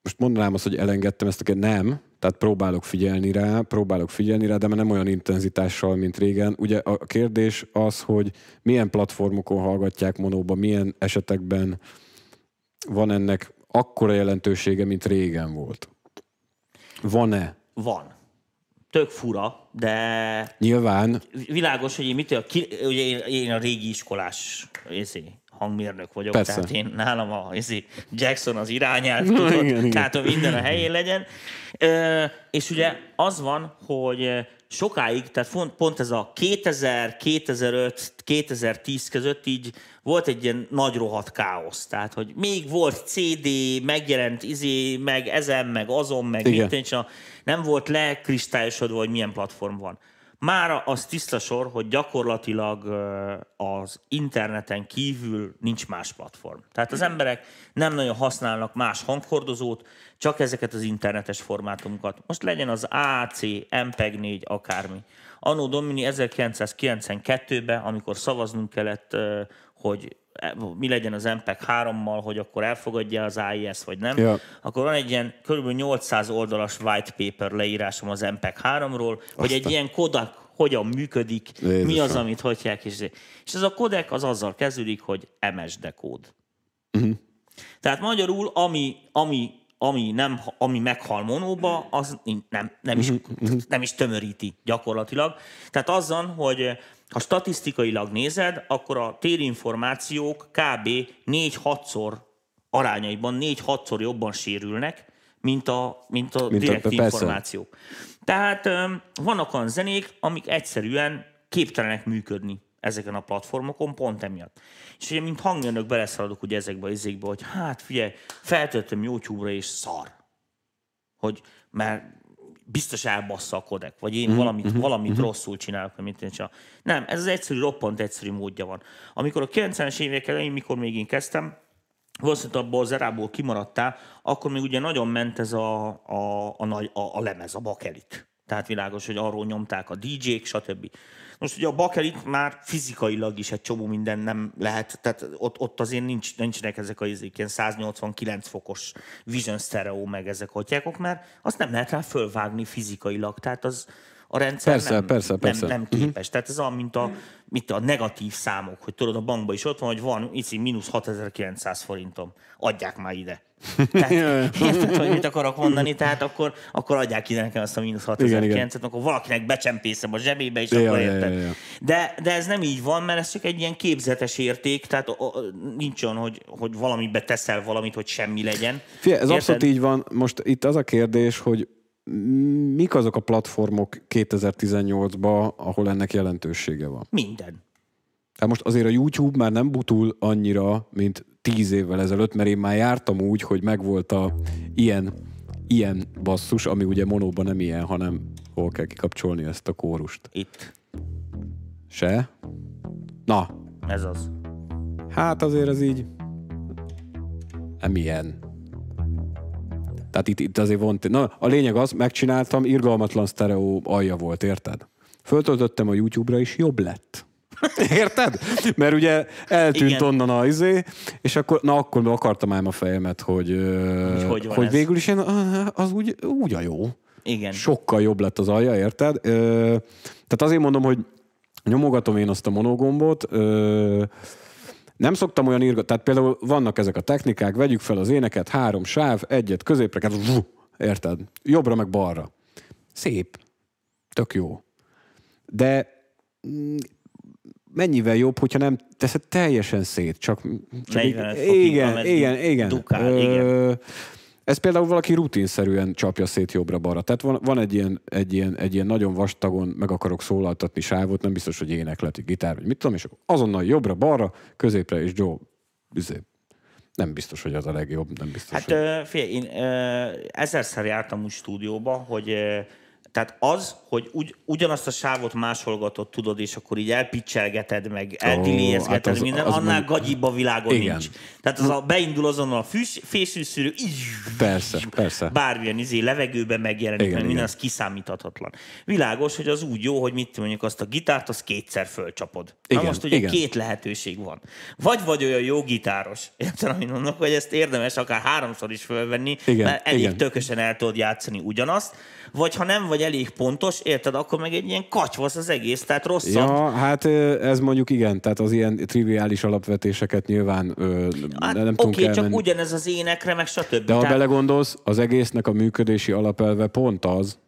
most mondanám azt, hogy elengedtem ezt, a nem, tehát próbálok figyelni rá, próbálok figyelni rá, de már nem olyan intenzitással, mint régen. Ugye a kérdés az, hogy milyen platformokon hallgatják monóba, milyen esetekben van ennek akkora jelentősége, mint régen volt. Van-e? Van. Tök fura, de Nyilván, világos, hogy én mit, ki, ugye én, én a régi iskolás izé, hangmérnök vagyok, Persze. tehát én nálam a izé, Jackson az irányelv, tudod, igen, tehát hogy minden a helyén legyen. Ö, és ugye az van, hogy sokáig, tehát font- pont ez a 2000, 2005, 2010 között így volt egy ilyen nagy rohadt káosz. Tehát, hogy még volt CD, megjelent izé, meg ezen, meg azon, meg Igen. mit, nem volt lekristályosodva, hogy milyen platform van. Mára az tiszta sor, hogy gyakorlatilag az interneten kívül nincs más platform. Tehát az emberek nem nagyon használnak más hanghordozót, csak ezeket az internetes formátumokat. Most legyen az AC, MPEG-4, akármi. Anno Domini 1992-ben, amikor szavaznunk kellett, hogy mi legyen az MPEG 3-mal, hogy akkor elfogadja az AIS, vagy nem, Ja. akkor van egy ilyen kb. 800 oldalas white paper leírásom az MPEG 3-ról, hogy egy ilyen kodak hogyan működik, mi az, Jézusom. amit hagyják. És, és ez a kodek az azzal kezdődik, hogy MSD kód. Mhm. Tehát magyarul, ami, ami, ami, nem, ami meghal monóba, az nem, nem, is, Mhm, nem is tömöríti gyakorlatilag. Tehát azzal, hogy ha statisztikailag nézed, akkor a térinformációk kb. 4-6-szor arányaiban 4-6-szor jobban sérülnek, mint a, mint a Mint a- direkt persze. információk. Tehát öm, vannak olyan zenék, amik egyszerűen képtelenek működni ezeken a platformokon, pont emiatt. És ugye, mint hangmérnök beleszaladok ugye ezekbe az izékbe, hogy hát figyelj, feltöltöm YouTube-ra és szar. Hogy, mert biztos elbassza a kodek, vagy én valamit, valamit rosszul csinálok, amit én csinálok. Nem, ez az egyszerű, roppant egyszerű módja van. Amikor a 90-es évek elején, mikor még én kezdtem, valószínűleg abból az erából kimaradtál, akkor még ugye nagyon ment ez a, a, a, nagy, a, a lemez, a bakelit. Tehát világos, hogy arról nyomták a DJ-k, stb. Most ugye a bakelit már fizikailag is egy csomó minden nem lehet, tehát ott, ott azért nincs, nincsenek ezek a ilyen 189 fokos Vision Stereo, meg ezek hotyákok, mert azt nem lehet rá fölvágni fizikailag, tehát az a rendszer Persze, nem, persze, persze. nem, nem képes. Tehát ez olyan, mint a, mint a negatív számok, hogy tudod, a bankban is ott van, hogy van ici mínusz 6900 forintom. Adják már ide. Tehát, érted, hogy mit akarok mondani? Tehát akkor, akkor adják ide nekem azt a mínusz Igen, igen. 6900 akkor valakinek becsempészem a zsebébe, és Ja, akkor ja, ja, érted. ja, ja. De, de ez nem így van, mert ez csak egy ilyen képzetes érték, tehát o, o, nincs olyan, hogy, hogy valamibe teszel valamit, hogy semmi legyen. Figyelj, ez Érted? abszolút így van. Most itt az a kérdés, hogy mik azok a platformok 2018-ban, ahol ennek jelentősége van? Minden. Hát most azért a YouTube már nem butul annyira, mint tíz évvel ezelőtt, mert én már jártam úgy, hogy megvolt a ilyen, ilyen basszus, ami ugye monóban nem ilyen, hanem hol kell kikapcsolni ezt a kórust. Itt. Se? Na, Ez az. hát azért ez így nem ilyen. Tehát itt, itt azért van... Na, a lényeg az, megcsináltam, irgalmatlan sztereó alja volt, érted? Föltöltöttem a YouTube-ra, és jobb lett. Érted? Mert ugye eltűnt Igen. onnan a izé, és akkor, na akkor akartam ám a fejemet, hogy, Hogy hogy hogy ez? végül is én, az úgy, úgy a jó. Igen. Sokkal jobb lett az alja, érted? Ö, tehát azért mondom, hogy nyomogatom én azt a monogombot, ö, nem szoktam olyan írgatni, tehát például vannak ezek a technikák, vegyük fel az éneket, három sáv, egyet középre, érted? Jobbra meg balra. Szép. Tök jó. De mm, mennyivel jobb, hogyha nem teszed teljesen szét, csak, csak 45 fokig, igen, igen, igen. dukál, igen. Ez például valaki rutinszerűen csapja szét jobbra-balra. Tehát van, van egy, ilyen, egy, ilyen, egy ilyen nagyon vastagon, meg akarok szólaltatni sávot, nem biztos, hogy éneklet, gitár, vagy mit tudom, és azonnal jobbra-balra, középre, és Joe, üzé, nem biztos, hogy az a legjobb, nem biztos, Hát hogy... ö, figyelj, én ö, ezerszer jártam úgy stúdióba, hogy ö, tehát az, hogy ugy, ugyanazt a sávot másolgatod, tudod, és akkor így elpicselgeted, meg eldilézgeted, hát az- az, minden, az annál mondjuk- gagyibb a világon Igen. nincs. Tehát az a, beindul azonnal a fűs, fésűszűrő, így, Persze, persze. bármilyen izé levegőben megjelenik, Igen, meg minden, igen. az kiszámíthatatlan. Világos, hogy az úgy jó, hogy mit mondjuk azt a gitárt, azt kétszer fölcsapod. Igen, Na most ugye igen. két lehetőség van. Vagy vagy olyan jó gitáros, érted, amit mondok, hogy ezt érdemes akár háromszor is fölvenni, Igen, mert elég igen. tökösen el tudod játszani ugyanazt, vagy ha nem vagy elég pontos, érted, akkor meg egy ilyen kacsvasz az egész, tehát rosszabb. Ja, hát ez mondjuk igen, tehát az ilyen triviális alapvetéseket nyilván ö, Hát, nem Oké, tudunk csak elmenni. ugyanez az énekre, meg stb. De ha Tehát- belegondolsz, az egésznek a működési alapelve pont az,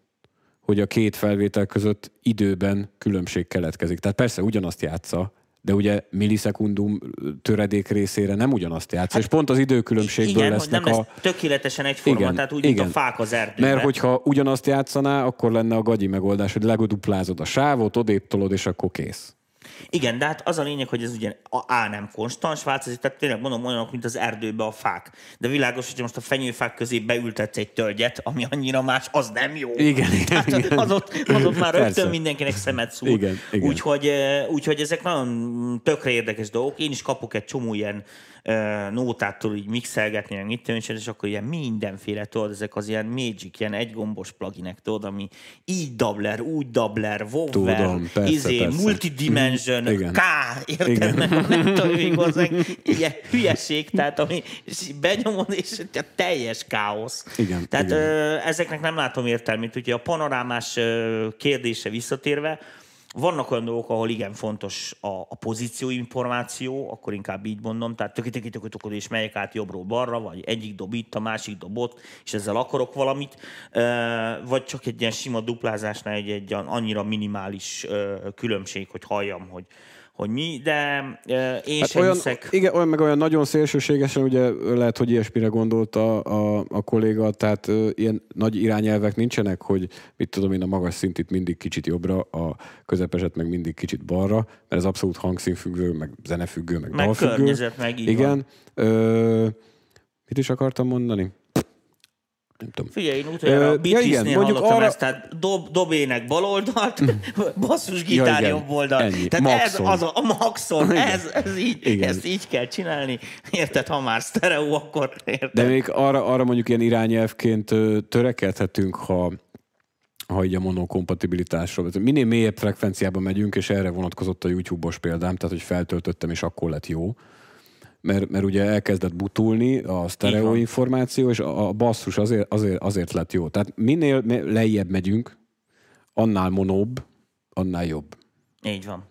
hogy a két felvétel között időben különbség keletkezik. Tehát persze ugyanazt játsza, de ugye millisekundum töredék részére nem ugyanazt játsza, és pont az időkülönbségből Hát, igen, lesznek nem lesz a... tökéletesen egyforma, Igen, tehát úgy, mint igen. a fák az erdőben. Mert hogyha ugyanazt játszaná, akkor lenne a gagyi megoldás, hogy legoduplázod a sávot, odébb tolod, és akkor kész. Igen, de hát az a lényeg, hogy ez ugye a A nem konstans változik, tehát tényleg mondom olyanok, mint az erdőbe a fák. De világos, hogy most a fenyőfák közé beültetsz egy tölgyet, ami annyira más, az nem jó. Igen, Tehát igen. az ott, az ott már rögtön Persze. mindenkinek szemet szúr. Igen, igen. Úgyhogy, eh, úgyhogy ezek nagyon tökre érdekes dolgok. Én is kapok egy csomó ilyen nótát, tudod így mixelgetni, meg mit én, és akkor ilyen mindenféle, tudod, ezek az ilyen Magic, ilyen egygombos pluginek, tudod, ami így dabler, úgy dabler, wobber, Tudom, persze, izé, persze. multidimension, Igen. K, érted? Nem tudom, még hozzá, ilyen hülyeség, tehát ami benyomod, és a teljes káosz. Igen, Tehát igen. Ö, ezeknek nem látom értelmét. Ugye a panorámás kérdése visszatérve, vannak olyan dolgok, ahol igen fontos a, a pozícióinformáció, akkor inkább így mondom, tehát töki és megyek át jobbról balra, vagy egyik dob itt, a másik dob ott, és ezzel akarok valamit, vagy csak egy ilyen sima duplázásnál egy, egy annyira minimális különbség, hogy halljam, hogy, hogy mi, de én hát sem olyan, hiszek. igen, olyan, meg olyan nagyon szélsőségesen, ugye lehet, hogy ilyesmire gondolt a, a, a kolléga, tehát ilyen nagy irányelvek nincsenek, hogy mit tudom én, a magas szintit mindig kicsit jobbra, a közepeset meg mindig kicsit balra, mert ez abszolút hangszínfüggő, meg zenefüggő, meg, Meg dalfüggő. környezet, meg így Igen. van. Ö, mit is akartam mondani? Nem tudom. Figyelj, én utoljára ja igen, mondjuk arra- ezt, tehát dob, dob ének bal oldalt, basszus Ja, gitár igen. jobb oldal. Ennyi. Tehát Maxon. ez az a, a maxon, Igen. ez, ez így, Igen. ezt így kell csinálni. Érted, ha már sztereó, akkor érted. De még arra, arra mondjuk ilyen irányelvként törekedhetünk, ha ha így a monokompatibilitásról. Minél mélyebb frekvenciába megyünk, és erre vonatkozott a YouTube-os példám, tehát hogy feltöltöttem, és akkor lett jó. Mert, mert ugye elkezdett butulni a sztereó információ, és a, a basszus azért, azért, azért lett jó. Tehát minél lejjebb megyünk, annál monóbb, annál jobb. Így van.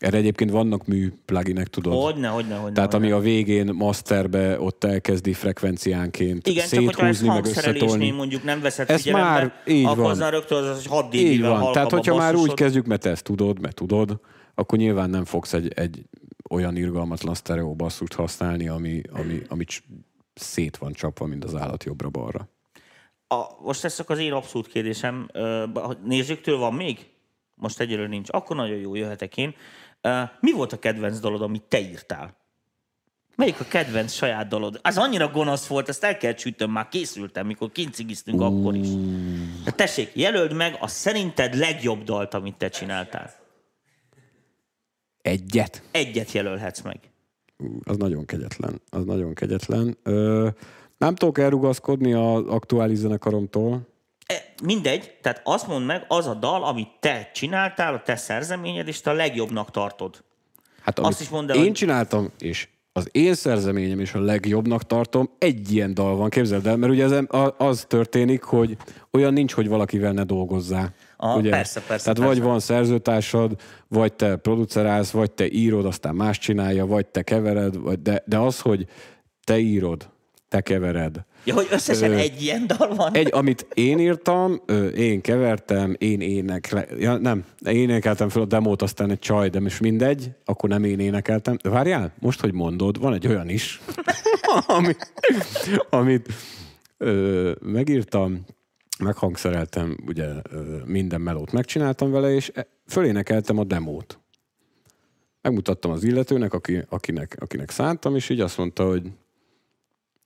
Erre egyébként vannak mű pluginek, tudod? Hogyne, hogyne, hogyne. Tehát hogyne. ami a végén masterbe ott elkezdi frekvenciánként igen, csak széthúzni, meg hangszerelésnél összetolni. mondjuk nem veszed Ez figyelembe, már így akkor van. rögtön az, hogy 6 Így van. Tehát, hogyha már úgy kezdjük, mert ezt tudod, mert tudod, akkor nyilván nem fogsz egy, egy olyan irgalmatlan sztereó basszust használni, ami, ami, ami szét van csapva, mint az állat jobbra-balra. A, most ez csak az én abszolút kérdésem. Nézőktől van még? Most egyelőre nincs. Akkor nagyon jó, jöhetek én. Mi volt a kedvenc dalod, amit te írtál? Melyik a kedvenc saját dalod? Az annyira gonosz volt, ezt el kell csütöm, már készültem, mikor kincigiztünk akkor is. De tessék, jelöld meg a szerinted legjobb dalt, amit te csináltál. Egyet? Egyet jelölhetsz meg. Ú, Az nagyon kegyetlen. Az nagyon kegyetlen. Ö, nem tudok elrugaszkodni az aktuális zenekaromtól. E, Mindegy, tehát azt mondd meg, az a dal, amit te csináltál, a te szerzeményed, és te a legjobbnak tartod. Hát Azt is mondd el, én hogy- csináltam, és az én szerzeményem is a legjobbnak tartom, egy ilyen dal van, képzeld el, mert ugye ez, az történik, hogy olyan nincs, hogy valakivel ne dolgozzál. Aha, ugye? persze, persze, Tehát persze. vagy van szerzőtársad, vagy te producerálsz, vagy te írod, aztán más csinálja, vagy te kevered, vagy de, de az, hogy te írod, te kevered. Ja, hogy összesen Ö, egy ilyen dal van? Egy, amit én írtam, ö, én kevertem, én énekle... Ja, nem, én énekeltem fel a demót, aztán egy csaj, de most mindegy, akkor nem én énekeltem. De várjál, most, hogy mondod, van egy olyan is, ami, amit ö, megírtam, meghangszereltem, ugye minden melót megcsináltam vele, és e- fölénekeltem a demót. Megmutattam az illetőnek, aki, akinek, akinek szántam, és így azt mondta, hogy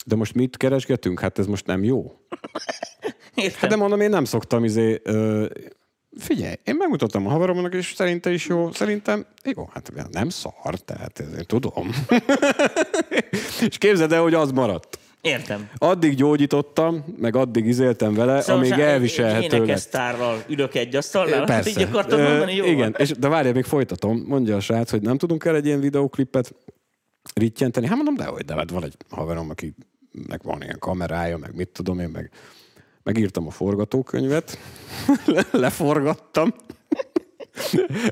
de most mit keresgetünk? Hát ez most nem jó. Értem. Hát de mondom, én nem szoktam izé... Ö, figyelj, én megmutattam a haveromnak, és szerinte is jó. Szerintem jó, hát nem szar, tehát ez én tudom. és képzeld el, hogy az maradt. Értem. Addig gyógyítottam, meg addig izéltem vele, Szóval amíg elviselhető lett. énekesztárral ülök egy asztalnál, Persze. így akartad Ö, mondani, jó Igen, van. és, de várjál, még folytatom. Mondja a srác, hogy nem tudunk el egy ilyen videoklipet rittyenteni. Hát mondom, de hogy, de hát van egy haverom, akinek van ilyen kamerája, meg mit tudom én, meg megírtam a forgatókönyvet, leforgattam,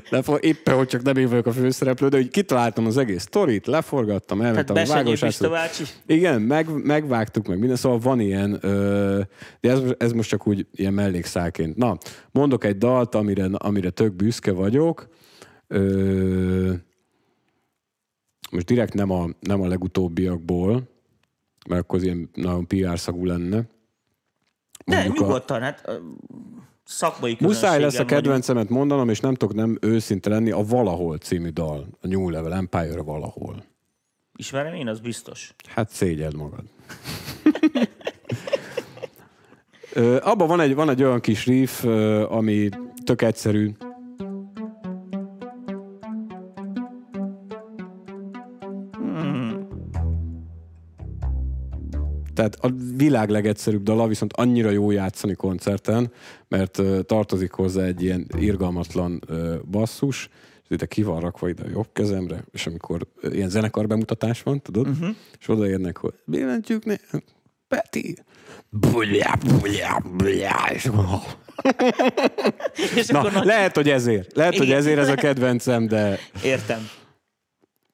Lefor, éppen, hogy csak nem én vagyok a főszereplő, de hogy kitaláltam az egész sztorit, leforgattam, elmentem a vágósátszót. Pista bácsi. Igen, meg, megvágtuk meg minden, szóval van ilyen, ö, de ez, ez most csak úgy ilyen mellékszálként. Na, mondok egy dalt, amire, amire tök büszke vagyok. Ö, most direkt nem a, nem a legutóbbiakból, mert akkor az ilyen nagyon PR szagú lenne. De Mondjuk a- nyugodtan, hát szakmai Muszáj lesz a közönséggel vagyunk. kedvencemet mondanom, és nem tudok nem őszinte lenni, a Valahol című dal. A New Level Empire Valahol. Ismerem én, az biztos. Hát szégyeld magad. Abban van egy, van egy olyan kis riff, ami tök egyszerű. Tehát a világ legegyszerűbb dala, viszont annyira jó játszani koncerten, mert tartozik hozzá egy ilyen irgalmatlan ö, basszus, és ide ki van rakva ide a jobb kezemre, és amikor ilyen zenekar bemutatás van, tudod, uh-huh. és odaérnek, hogy billentyűk né, Peti, bulyá, bulyá, bulyá, és akkor, És akkor Na, nagy- lehet, hogy ezért. Lehet, hogy ezért ez a kedvencem, de Értem.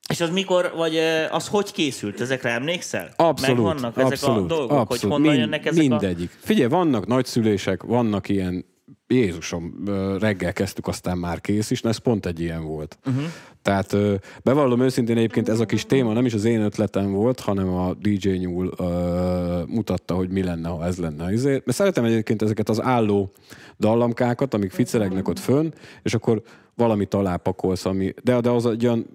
És az mikor, vagy az hogy készült? Ezekre emlékszel? abszolút, Meg vannak ezek abszolút, a dolgok, abszolút. hogy honnan Mind- jönnek ezek a... Mindegyik. Figyelj, vannak nagyszülések, vannak ilyen, Jézusom, reggel kezdtük, aztán már kész is, na ez pont egy ilyen volt. Uh-huh. Tehát bevallom őszintén egyébként ez a kis téma nem is az én ötletem volt, hanem a DJ Nyúl ö, mutatta, hogy mi lenne, ha ez lenne. Azért, mert szeretem egyébként ezeket az álló dallamkákat, amik ficelegnek ott fönn, és akkor valamit alápakolsz, ami, de, de az egy olyan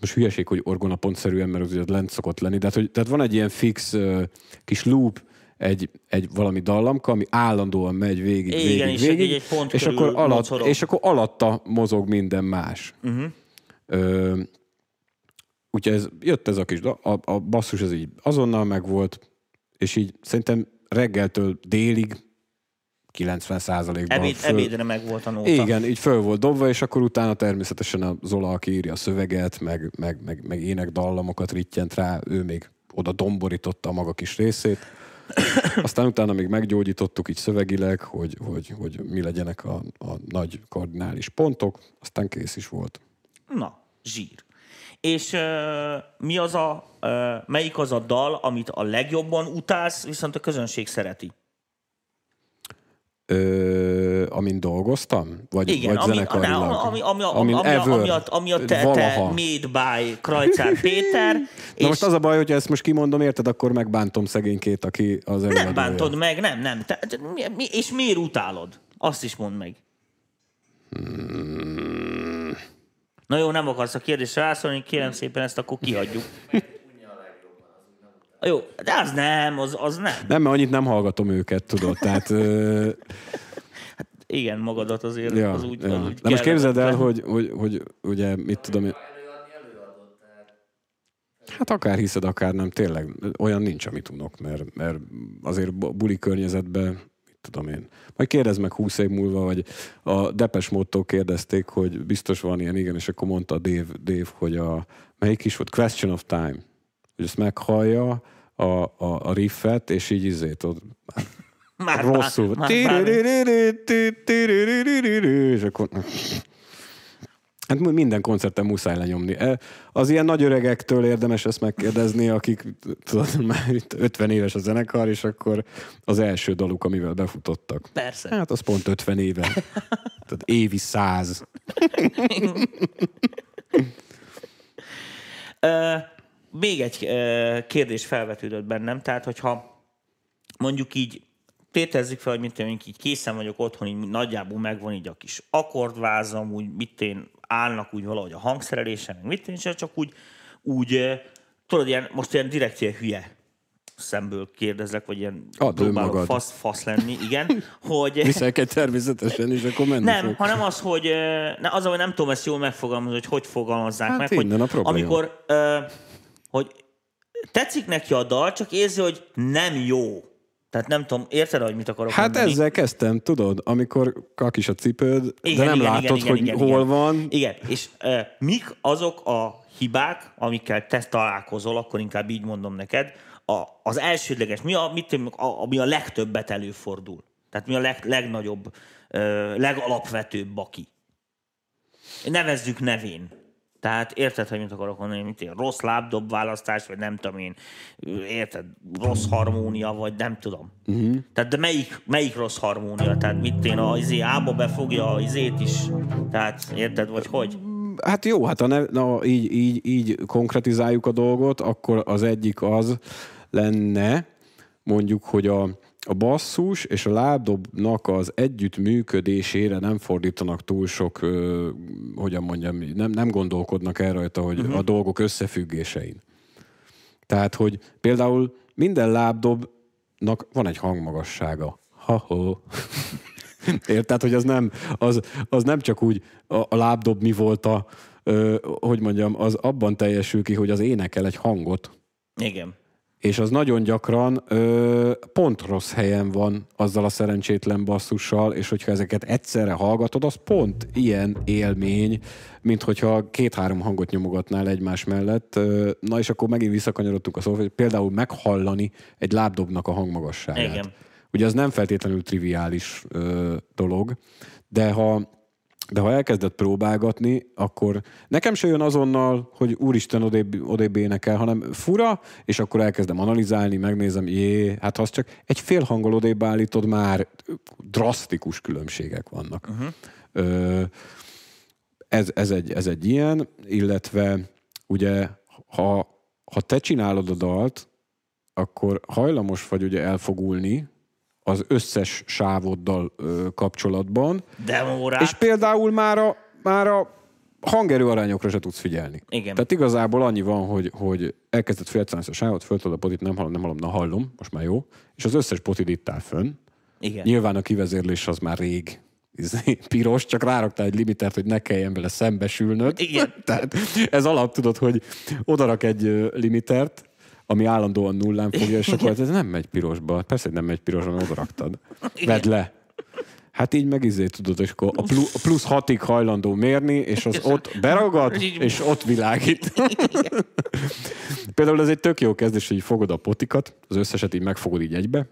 most hülyeség, hogy orgonapontszerűen, mert az lent szokott lenni, de hát, hogy, tehát van egy ilyen fix uh, kis loop, egy, egy valami dallamka, ami állandóan megy végig, Igen, végig, és végig, egy- pont és, akkor alatt, és akkor alatta mozog minden más. Uh-huh. Ö, úgyhogy ez, jött ez a kis, a, a basszus ez így azonnal megvolt, és így szerintem reggeltől délig 90 százalékban Ebéd, ebédre meg volt a nóta. igen, így föl volt dobva, és akkor utána természetesen a Zola, aki írja a szöveget, meg, meg, meg, meg énekdallamokat rittyent rá, ő még oda domborította a maga kis részét. Aztán utána még meggyógyítottuk így szövegileg, hogy, hogy, hogy mi legyenek a, a nagy kardinális pontok, aztán kész is volt. Na, zsír. És uh, mi az a, uh, melyik az a dal, amit a legjobban utálsz, viszont a közönség szereti? Ö, amin dolgoztam? Vagy, Igen, vagy ami, zenekarilag? ami, ami, ami, ami, ami, ever, ami, a, ami a te, te valaha. made by Krajcár Péter, Na és most az a baj, hogy ezt most kimondom, érted, akkor megbántom szegénykét, aki az nem előadója. bántod meg, nem, nem. Te, te, mi, és miért utálod? Azt is mondd meg. Hmm. Na jó, nem akarsz a kérdésre rászólni, kérem szépen ezt akkor kihagyjuk. Jó, de az nem, az, az nem. Nem, mert annyit nem hallgatom őket, tudod, tehát... Ö, Igen, magadat azért Ja, az úgy, ja. az úgy De most képzeld el, kellemetlen. hogy, hogy, hogy ugye, mit tudom én, hát akár hiszed, akár nem, tényleg olyan nincs, amit tudok, mert, mert azért bu- buli környezetben, mit tudom én, majd kérdezd meg húsz év múlva, vagy a Depes Módtól kérdezték, hogy biztos van ilyen, igen, és akkor mondta Dave, Dave hogy a, melyik is volt, Question of Time, hogy ezt meghallja a, a, a riffet, és így izét, ott, Már rosszul. Már, És akkor... Hát minden koncerten muszáj lenyomni. Az ilyen nagy öregektől érdemes ezt megkérdezni, akik tudod, már itt 50 éves a zenekar, és akkor az első daluk, amivel befutottak. Persze. Hát az pont 50 éve. Tehát évi száz. Még egy kérdés felvetődött bennem, tehát hogyha mondjuk így tételezzük fel, hogy mit én, így készen vagyok otthon, így nagyjából megvan így a kis akkordvázam, úgy mit én állnak úgy valahogy a hangszerelésen, meg mit én, csak úgy, úgy tudod, ilyen, most ilyen direkt ilyen hülye szemből kérdezlek, vagy ilyen Add próbálok fasz, fasz lenni, igen, hogy... Viselkedj természetesen, és akkor menni Nem, fog. hanem az, hogy ne, az, hogy nem tudom ezt jól megfogalmazni, hogy hogy fogalmazzák Hát meg, hogy a probléma. amikor ö, hogy tetszik neki a dal, csak érzi, hogy nem jó. Tehát nem tudom, érted, hogy mit akarok Hát mondani? ezzel kezdtem, tudod, amikor kakis a cipőd, Igen, de nem igen, látod, igen, hogy igen, hol igen. van. Igen, és uh, mik azok a hibák, amikkel te találkozol, akkor inkább így mondom neked, a, az elsődleges, mi a, mit, a, ami a legtöbbet előfordul? Tehát mi a leg, legnagyobb, uh, legalapvetőbb baki? Nevezzük nevén. Tehát érted, hogy mit akarok mondani, mint én, rossz lábdob választás, vagy nem tudom én, érted, rossz harmónia, vagy nem tudom. Uh-huh. Tehát de melyik, melyik rossz harmónia? Tehát mit én a izé ába befogja a izét is? Tehát érted, vagy hogy? Hát jó, hát ha ne, na, így, így, így konkretizáljuk a dolgot, akkor az egyik az lenne, mondjuk, hogy a, a basszus és a lábdobnak az együttműködésére nem fordítanak túl sok, ö, hogyan mondjam, nem, nem gondolkodnak el rajta, hogy uh-huh. a dolgok összefüggésein. Tehát, hogy például minden lábdobnak van egy hangmagassága. Ha-ho. Érted, hogy az nem, az, az nem csak úgy a, a lábdob mi volt a, ö, hogy mondjam, az abban teljesül ki, hogy az énekel egy hangot, Igen. És az nagyon gyakran ö, pont rossz helyen van azzal a szerencsétlen basszussal, és hogyha ezeket egyszerre hallgatod, az pont ilyen élmény, mint hogyha két-három hangot nyomogatnál egymás mellett. Ö, na és akkor megint visszakanyarodtunk a szóval, hogy például meghallani egy lábdobnak a hangmagasságát. Igen. Ugye az nem feltétlenül triviális ö, dolog, de ha de ha elkezded próbálgatni, akkor nekem se jön azonnal, hogy úristen odébb, odébb énekel, hanem fura, és akkor elkezdem analizálni, megnézem, jé, hát az csak egy fél hangol odébb állítod, már drasztikus különbségek vannak. Uh-huh. Ö, ez, ez, egy, ez egy ilyen, illetve ugye, ha, ha te csinálod a dalt, akkor hajlamos vagy ugye elfogulni az összes sávoddal ö, kapcsolatban, Demórát. és például már a, már a hangerő arányokra se tudsz figyelni. Igen. Tehát igazából annyi van, hogy, hogy elkezdett félcelni a sávot, föltudod a potit, nem hallom, nem hallom, na hallom, most már jó, és az összes potit itt áll fönn. Igen. Nyilván a kivezérlés az már rég izé, piros, csak ráraktál egy limitert, hogy ne kelljen vele szembesülnöd. Igen. Tehát ez alap, tudod, hogy odarak egy limitert, ami állandóan nullán fogja, és akkor ez nem megy pirosba. Persze, hogy nem megy pirosba, mert odaraktad. Vedd le. Hát így meg izé tudod, és akkor a plusz, hatig hajlandó mérni, és az ott beragad, és ott világít. Például ez egy tök jó kezdés, hogy fogod a potikat, az összeset így megfogod így egybe,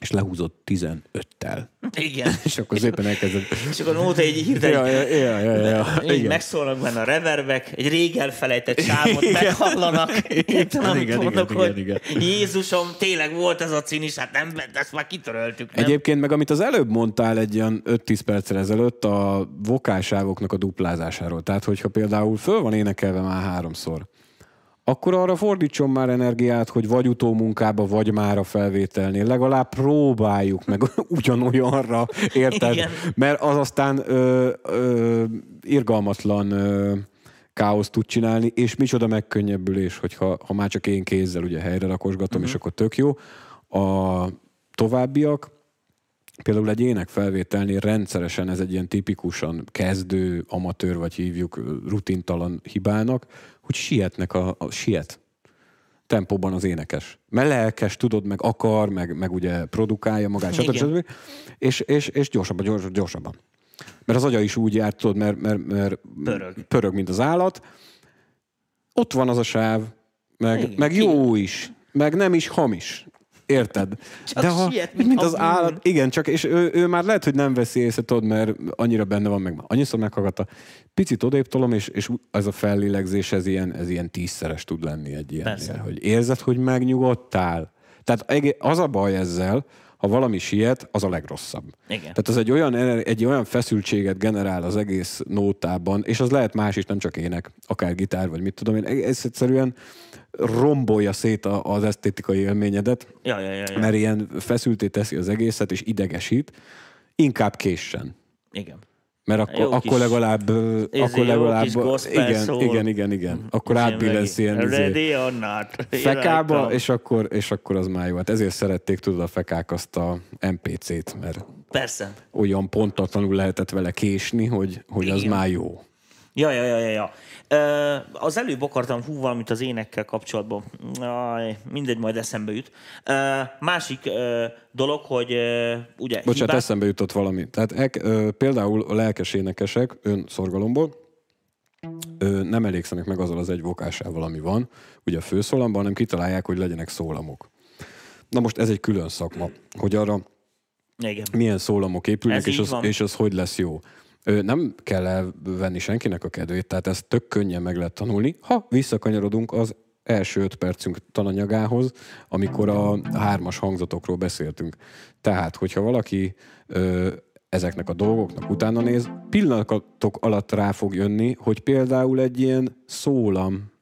és lehúzod 15-tel. Igen. És akkor szépen elkezded. És akkor nóta egy hirtelen Ja, ja, ja, ja, ja. Igen. megszólnak benne a reverbek, egy rég elfelejtett sávot meghallanak. Értem, amit igen, mondok, igen, hogy igen, Jézusom, tényleg volt ez a cín is, hát nem, ezt már kitöröltük, nem? Egyébként meg amit az előbb mondtál egy ilyen 5-10 perccel ezelőtt a vokálsávoknak a duplázásáról. Tehát, hogyha például föl van énekelve már háromszor, akkor arra fordítson már energiát, hogy vagy utómunkába, vagy már a felvételnél. Legalább próbáljuk meg ugyanolyanra, érted? Igen. Mert az aztán ö, ö, irgalmatlan ö, káoszt tud csinálni, és micsoda megkönnyebbülés, hogyha ha már csak én kézzel ugye helyre rakosgatom, uh-huh. és akkor tök jó. A továbbiak, Például egy ének felvételnél rendszeresen ez egy ilyen tipikusan kezdő, amatőr, vagy hívjuk rutintalan hibának, hogy sietnek a, a siet tempóban az énekes. Mert lelkes, tudod, meg akar, meg, meg ugye produkálja magát, stb. Stb. És, és, és gyorsabban, gyors, gyorsabban. Mert az agya is úgy járt, tudod, mert, mert, mert Pörög. pörög, mint az állat. Ott van az a sáv, meg, Igen, meg jó is, meg nem is hamis. Érted? Csak De ha, siet, mint, az a állat, igen, csak és ő, ő, már lehet, hogy nem veszi észre, tudod, mert annyira benne van, meg annyiszor meghallgatta. Picit odébb tolom, és, és ez a fellélegzés, ez ilyen, ez ilyen tízszeres tud lenni egy ilyen, hogy érzed, hogy megnyugodtál. Tehát az a baj ezzel, ha valami siet, az a legrosszabb. Igen. Tehát az egy olyan, egy olyan feszültséget generál az egész nótában, és az lehet más is, nem csak ének, akár gitár, vagy mit tudom én, ez egyszerűen rombolja szét a- az esztétikai élményedet, Ja, ja, ja, ja. mert ilyen feszülté teszi az egészet, és idegesít, inkább késsen. Igen. Mert akkor, Jó akkor legalább, Izé, akkor legalább, igen, szól. igen, igen, igen, akkor Izé átbillensz ilyen izé, Ready or not? fekába, és akkor, és akkor az már jó. Hát ezért szerették, tudod, a fekák azt a NPC-t, mert Persze. olyan pontatlanul lehetett vele késni, hogy, hogy az Igen. már jó. Ja, ja, ja, ja, ja. Az előbb akartam hú valamit az énekkel kapcsolatban. Aj, mindegy, majd eszembe jut. Másik dolog, hogy ugye Bocsánat, hibák- eszembe jutott valami. Tehát ek, például a lelkes énekesek ön szorgalomból ö, nem elégszenek meg azzal az egy vokásával, ami van, ugye a főszólamban, hanem kitalálják, hogy legyenek szólamok. Na most ez egy külön szakma, hogy arra Igen. milyen szólamok épülnek, Ez és az, van. és az hogy lesz jó. Nem kell elvenni senkinek a kedvét, tehát ezt tök könnyen meg lehet tanulni, ha visszakanyarodunk az első öt percünk tananyagához, amikor a hármas hangzatokról beszéltünk. Tehát, hogyha valaki ö, ezeknek a dolgoknak utána néz, pillanatok alatt rá fog jönni, hogy például egy ilyen szólam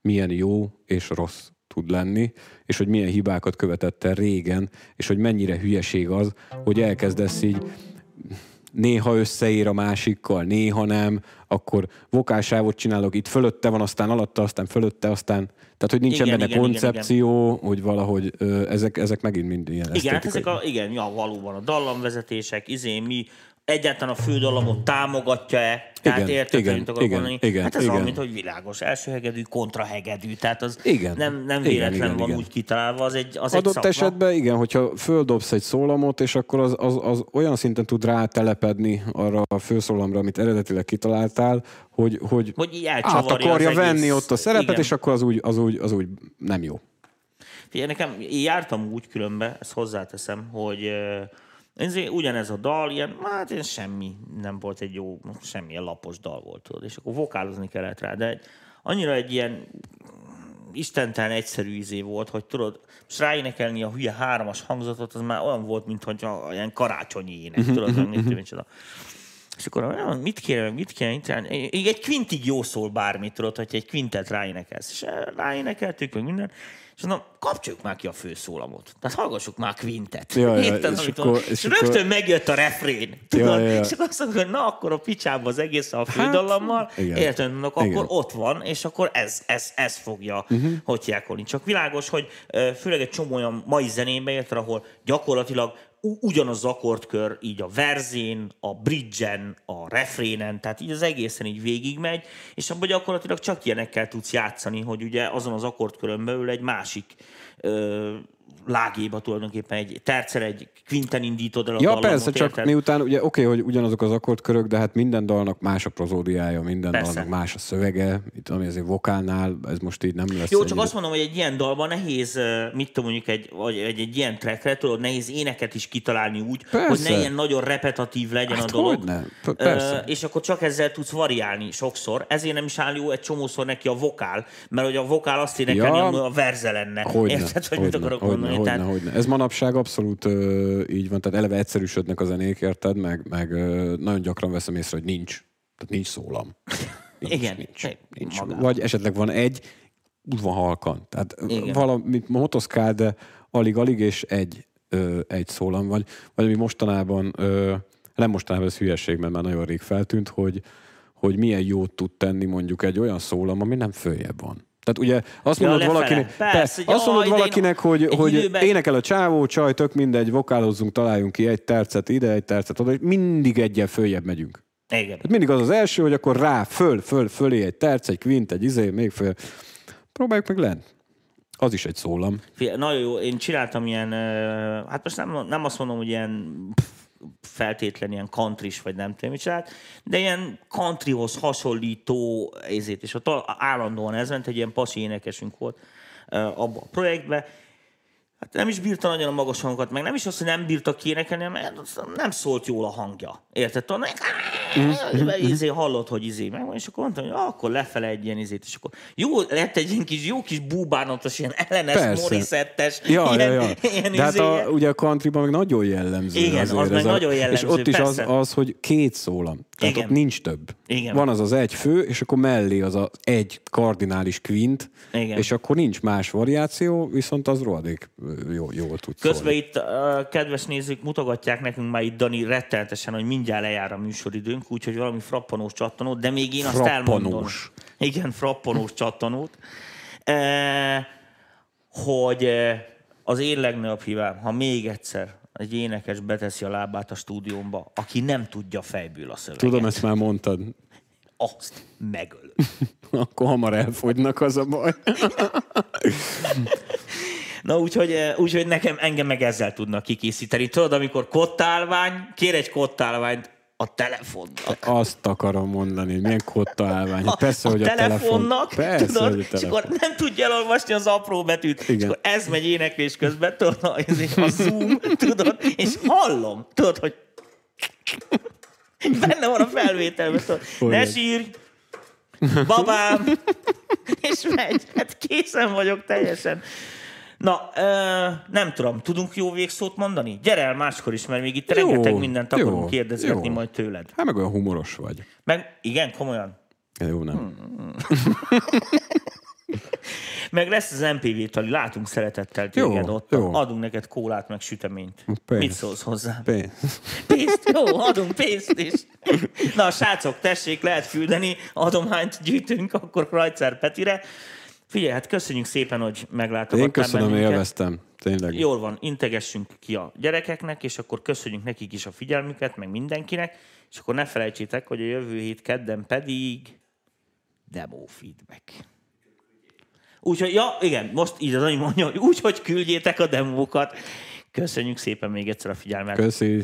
milyen jó és rossz tud lenni, és hogy milyen hibákat követett el régen, és hogy mennyire hülyeség az, hogy elkezdesz így néha összeér a másikkal, néha nem, akkor vokálsávot csinálok, itt fölötte van, aztán alatta, aztán fölötte, aztán, tehát hogy nincsen Igen, benne igen, igen, koncepció, hogy valahogy ö, ezek, ezek megint mind ilyen Igen, hát ezek a, igen, ja, valóban a dallamvezetések, izé, mi egyáltalán a fődallamot támogatja-e? Tehát Igen, érted, igen, akarok igen, mondani? igen, hát ez igen. olyan, mint hogy világos első hegedű, kontrahegedű, tehát az Igen, nem, nem igen, véletlen igen, van igen. úgy kitalálva, az egy, az Adott egy szakma. esetben igen, hogyha földobsz egy szólamot, és akkor az, az, az olyan szinten tud rátelepedni arra a főszólamra, amit eredetileg kitaláltál, hogy, hogy, Hogy át akarja egész- venni ott a szerepet, Igen. és akkor az úgy, az, úgy, az úgy nem jó. Figyelj, nekem, én jártam úgy különbe, ezt hozzáteszem, hogy ö, ez ugyanez a dal, ilyen, hát ilyen semmi nem volt egy jó, semmilyen lapos dal volt, tudod, és akkor vokálozni kellett rá, de egy, annyira egy ilyen istentelen egyszerű izé volt, hogy tudod, most ráénekelni a hülye hármas hangzatot, az már olyan volt, mint hogy ilyen karácsonyi ének, tudod, nem mit tudom, micsoda. És akkor "Ah, mit kéne, mit kéne? Így egy kvintig jó szól bármit, tudod, hogy egy kvintet ráénekelsz. És eh, ráénekeltük, meg minden. És mondom, kapcsoljuk már ki a főszólamot. Tehát hallgassuk már kvintet. Ja, ja, Érted, és akkor- és és rögtön akkor- megjött a refrén. Tudod? Ja, ja, ja. És akkor azt mondom, hogy na, akkor a picsába az egész a fődallammal. Hát. Érted, mondok, akkor Igen. ott van, és akkor ez, ez, ez fogja uh-huh. hogy hívják Csak világos, hogy főleg egy csomó olyan mai zenébe érted, ahol gyakorlatilag ugyanaz az akkordkör így a verzén, a bridgen, a refrénen, tehát így az egészen így végigmegy, és abban gyakorlatilag csak ilyenekkel tudsz játszani, hogy ugye azon az akkordkörön belül egy másik ö, lágéba tulajdonképpen egy tercer, egy kvinten indítod el a Ja, dallamot, persze, csak érted? miután ugye oké, hogy ugyanazok az akkordkörök, de hát minden dalnak más a prozódiája, minden Persze. dalnak más a szövege, itt ami azért vokálnál, ez most így nem lesz Jó, csak azt mondom, hogy egy ilyen dalban nehéz, mit tudom mondjuk, egy, vagy egy, egy ilyen trackre, tudod, nehéz éneket is kitalálni úgy, Persze. hogy ne ilyen nagyon repetatív legyen Hát a dolog. hogyne, persze. és akkor csak ezzel tudsz variálni sokszor. Ezért nem is áll jó egy csomószor neki a vokál, mert hogy a vokál azt énekelni, Ja. a verze lenne. Hogyne, Érted, hogy mit hogyne, akarok hogyne, mondani? Hogyne, Tehát, hogyne. Ez manapság abszolút ö, így van, tehát eleve egyszerűsödnek a zenék, érted, meg, meg ö, nagyon gyakran veszem észre, hogy nincs. Tehát nincs szólam. Nincs, Igen, nincs, nincs. Vagy esetleg van egy, úgy van halkan. Tehát Igen. valamit motoszkál, de alig-alig, és egy, ö, egy szólam vagy. Vagy ami mostanában, ö, nem mostanában ez hülyeség, mert már nagyon rég feltűnt, hogy, hogy milyen jót tud tenni mondjuk egy olyan szólam, ami nem följebb van. Tehát ugye azt Ja, mondod lefele. valakinek, Persze, te, azt mondod de én valakinek, hogy, hogy időben- énekel a csávó, csaj, tök mindegy, vokálozzunk, találjunk ki egy tercet ide, egy tercet oda, és mindig egyen följebb megyünk. igen. Tehát mindig az az első, hogy akkor rá, föl, föl, fölé egy terc, egy kvint, egy izé, még föl. Próbáljuk meg lent. Az is egy szólam. Figyelj, Nagyon jó, én csináltam ilyen, hát most nem, nem azt mondom, hogy ilyen pff, feltétlen ilyen countrys, vagy nem tudom mit de ilyen countryhoz hasonlító ezért, és ott állandóan ez ment, egy ilyen pasi énekesünk volt ö, abban a projektben, Hát nem is bírta nagyon a magas hangokat, meg nem is azt, hogy nem bírta kénekelni, mert nem szólt jól a hangja. Érted? Tudod, meg, izé, hallott, hogy izé meg, és akkor mondtam, hogy akkor lefele egy ilyen izét, és akkor jó, lett egy ilyen kis, jó kis búbánatos, ilyen ellenes, Persze. morisettes, Ja, ilyen, ja, ja. ilyen De hát a, izéje. ugye a countryban meg nagyon jellemző. Igen, azért az meg a, nagyon jellemző, És ott is az, persze. az, hogy két szólam. Tehát Igen. ott nincs több. Igen. Van az az egy fő, és akkor mellé az az egy kardinális kvint, Igen. és akkor nincs más variáció, viszont az rohadék jó, jól tud Közben szólni. itt a kedves nézők mutogatják nekünk már itt Dani rettenetesen, hogy mindjárt lejár a műsoridőnk, úgyhogy valami frappanós csattanót, de még én azt elmondom. Frappanós. Igen, frappanós csattanót. E, hogy az én legnagyobb hívám, ha még egyszer egy énekes beteszi a lábát a stúdiómba, aki nem tudja fejből a szöveget, Tudom, ezt már mondtad. azt megöl. Akkor hamar elfogynak, az a baj. Na úgyhogy, eh, úgyhogy nekem engem meg ezzel tudnak kikészíteni. Tudod, amikor kottálvány, kér egy kottálványt a telefonnak. Azt akarom mondani, hogy milyen kotta állvány. Persze, a hogy a telefonnak, telefon. Persze, tudod, hogy a és telefon. akkor nem tudja elolvasni az apró betűt, és Igen. akkor ez megy éneklés közben, tudod, a, a zoom, tudod, és hallom, tudod, hogy benne van a felvételben, tudod, ne Olyan. sírj, babám, és megy, hát készen vagyok teljesen. Na, ö, nem tudom, tudunk jó végszót mondani? Gyere el máskor is, mert még itt Jó, rengeteg mindent jó, akarunk kérdezgetni jó. majd tőled. Hát meg olyan humoros vagy. Meg igen, komolyan. Jó, nem? Hmm. Meg lesz az MPV tali, látunk szeretettel Jó, téged ott. jó. Adunk neked kólát, meg süteményt. Pénz. Mit szólsz hozzá? Pénz. Pénzt? Jó, adunk pénzt is. Na, srácok, tessék, lehet küldeni, adományt gyűjtünk, akkor Krajcer Petire. Figyelj, hát köszönjük szépen, hogy meglátogattál Én köszönöm, bennünket. élveztem. Tényleg. Jól van, integessünk ki a gyerekeknek, és akkor köszönjük nekik is a figyelmüket, meg mindenkinek, és akkor ne felejtsétek, hogy a jövő hét kedden pedig demo feedback. Úgyhogy, ja, igen, most így az Ani mondja, hogy úgy, hogy küldjétek a demókat. Köszönjük szépen még egyszer a figyelmet. Köszi.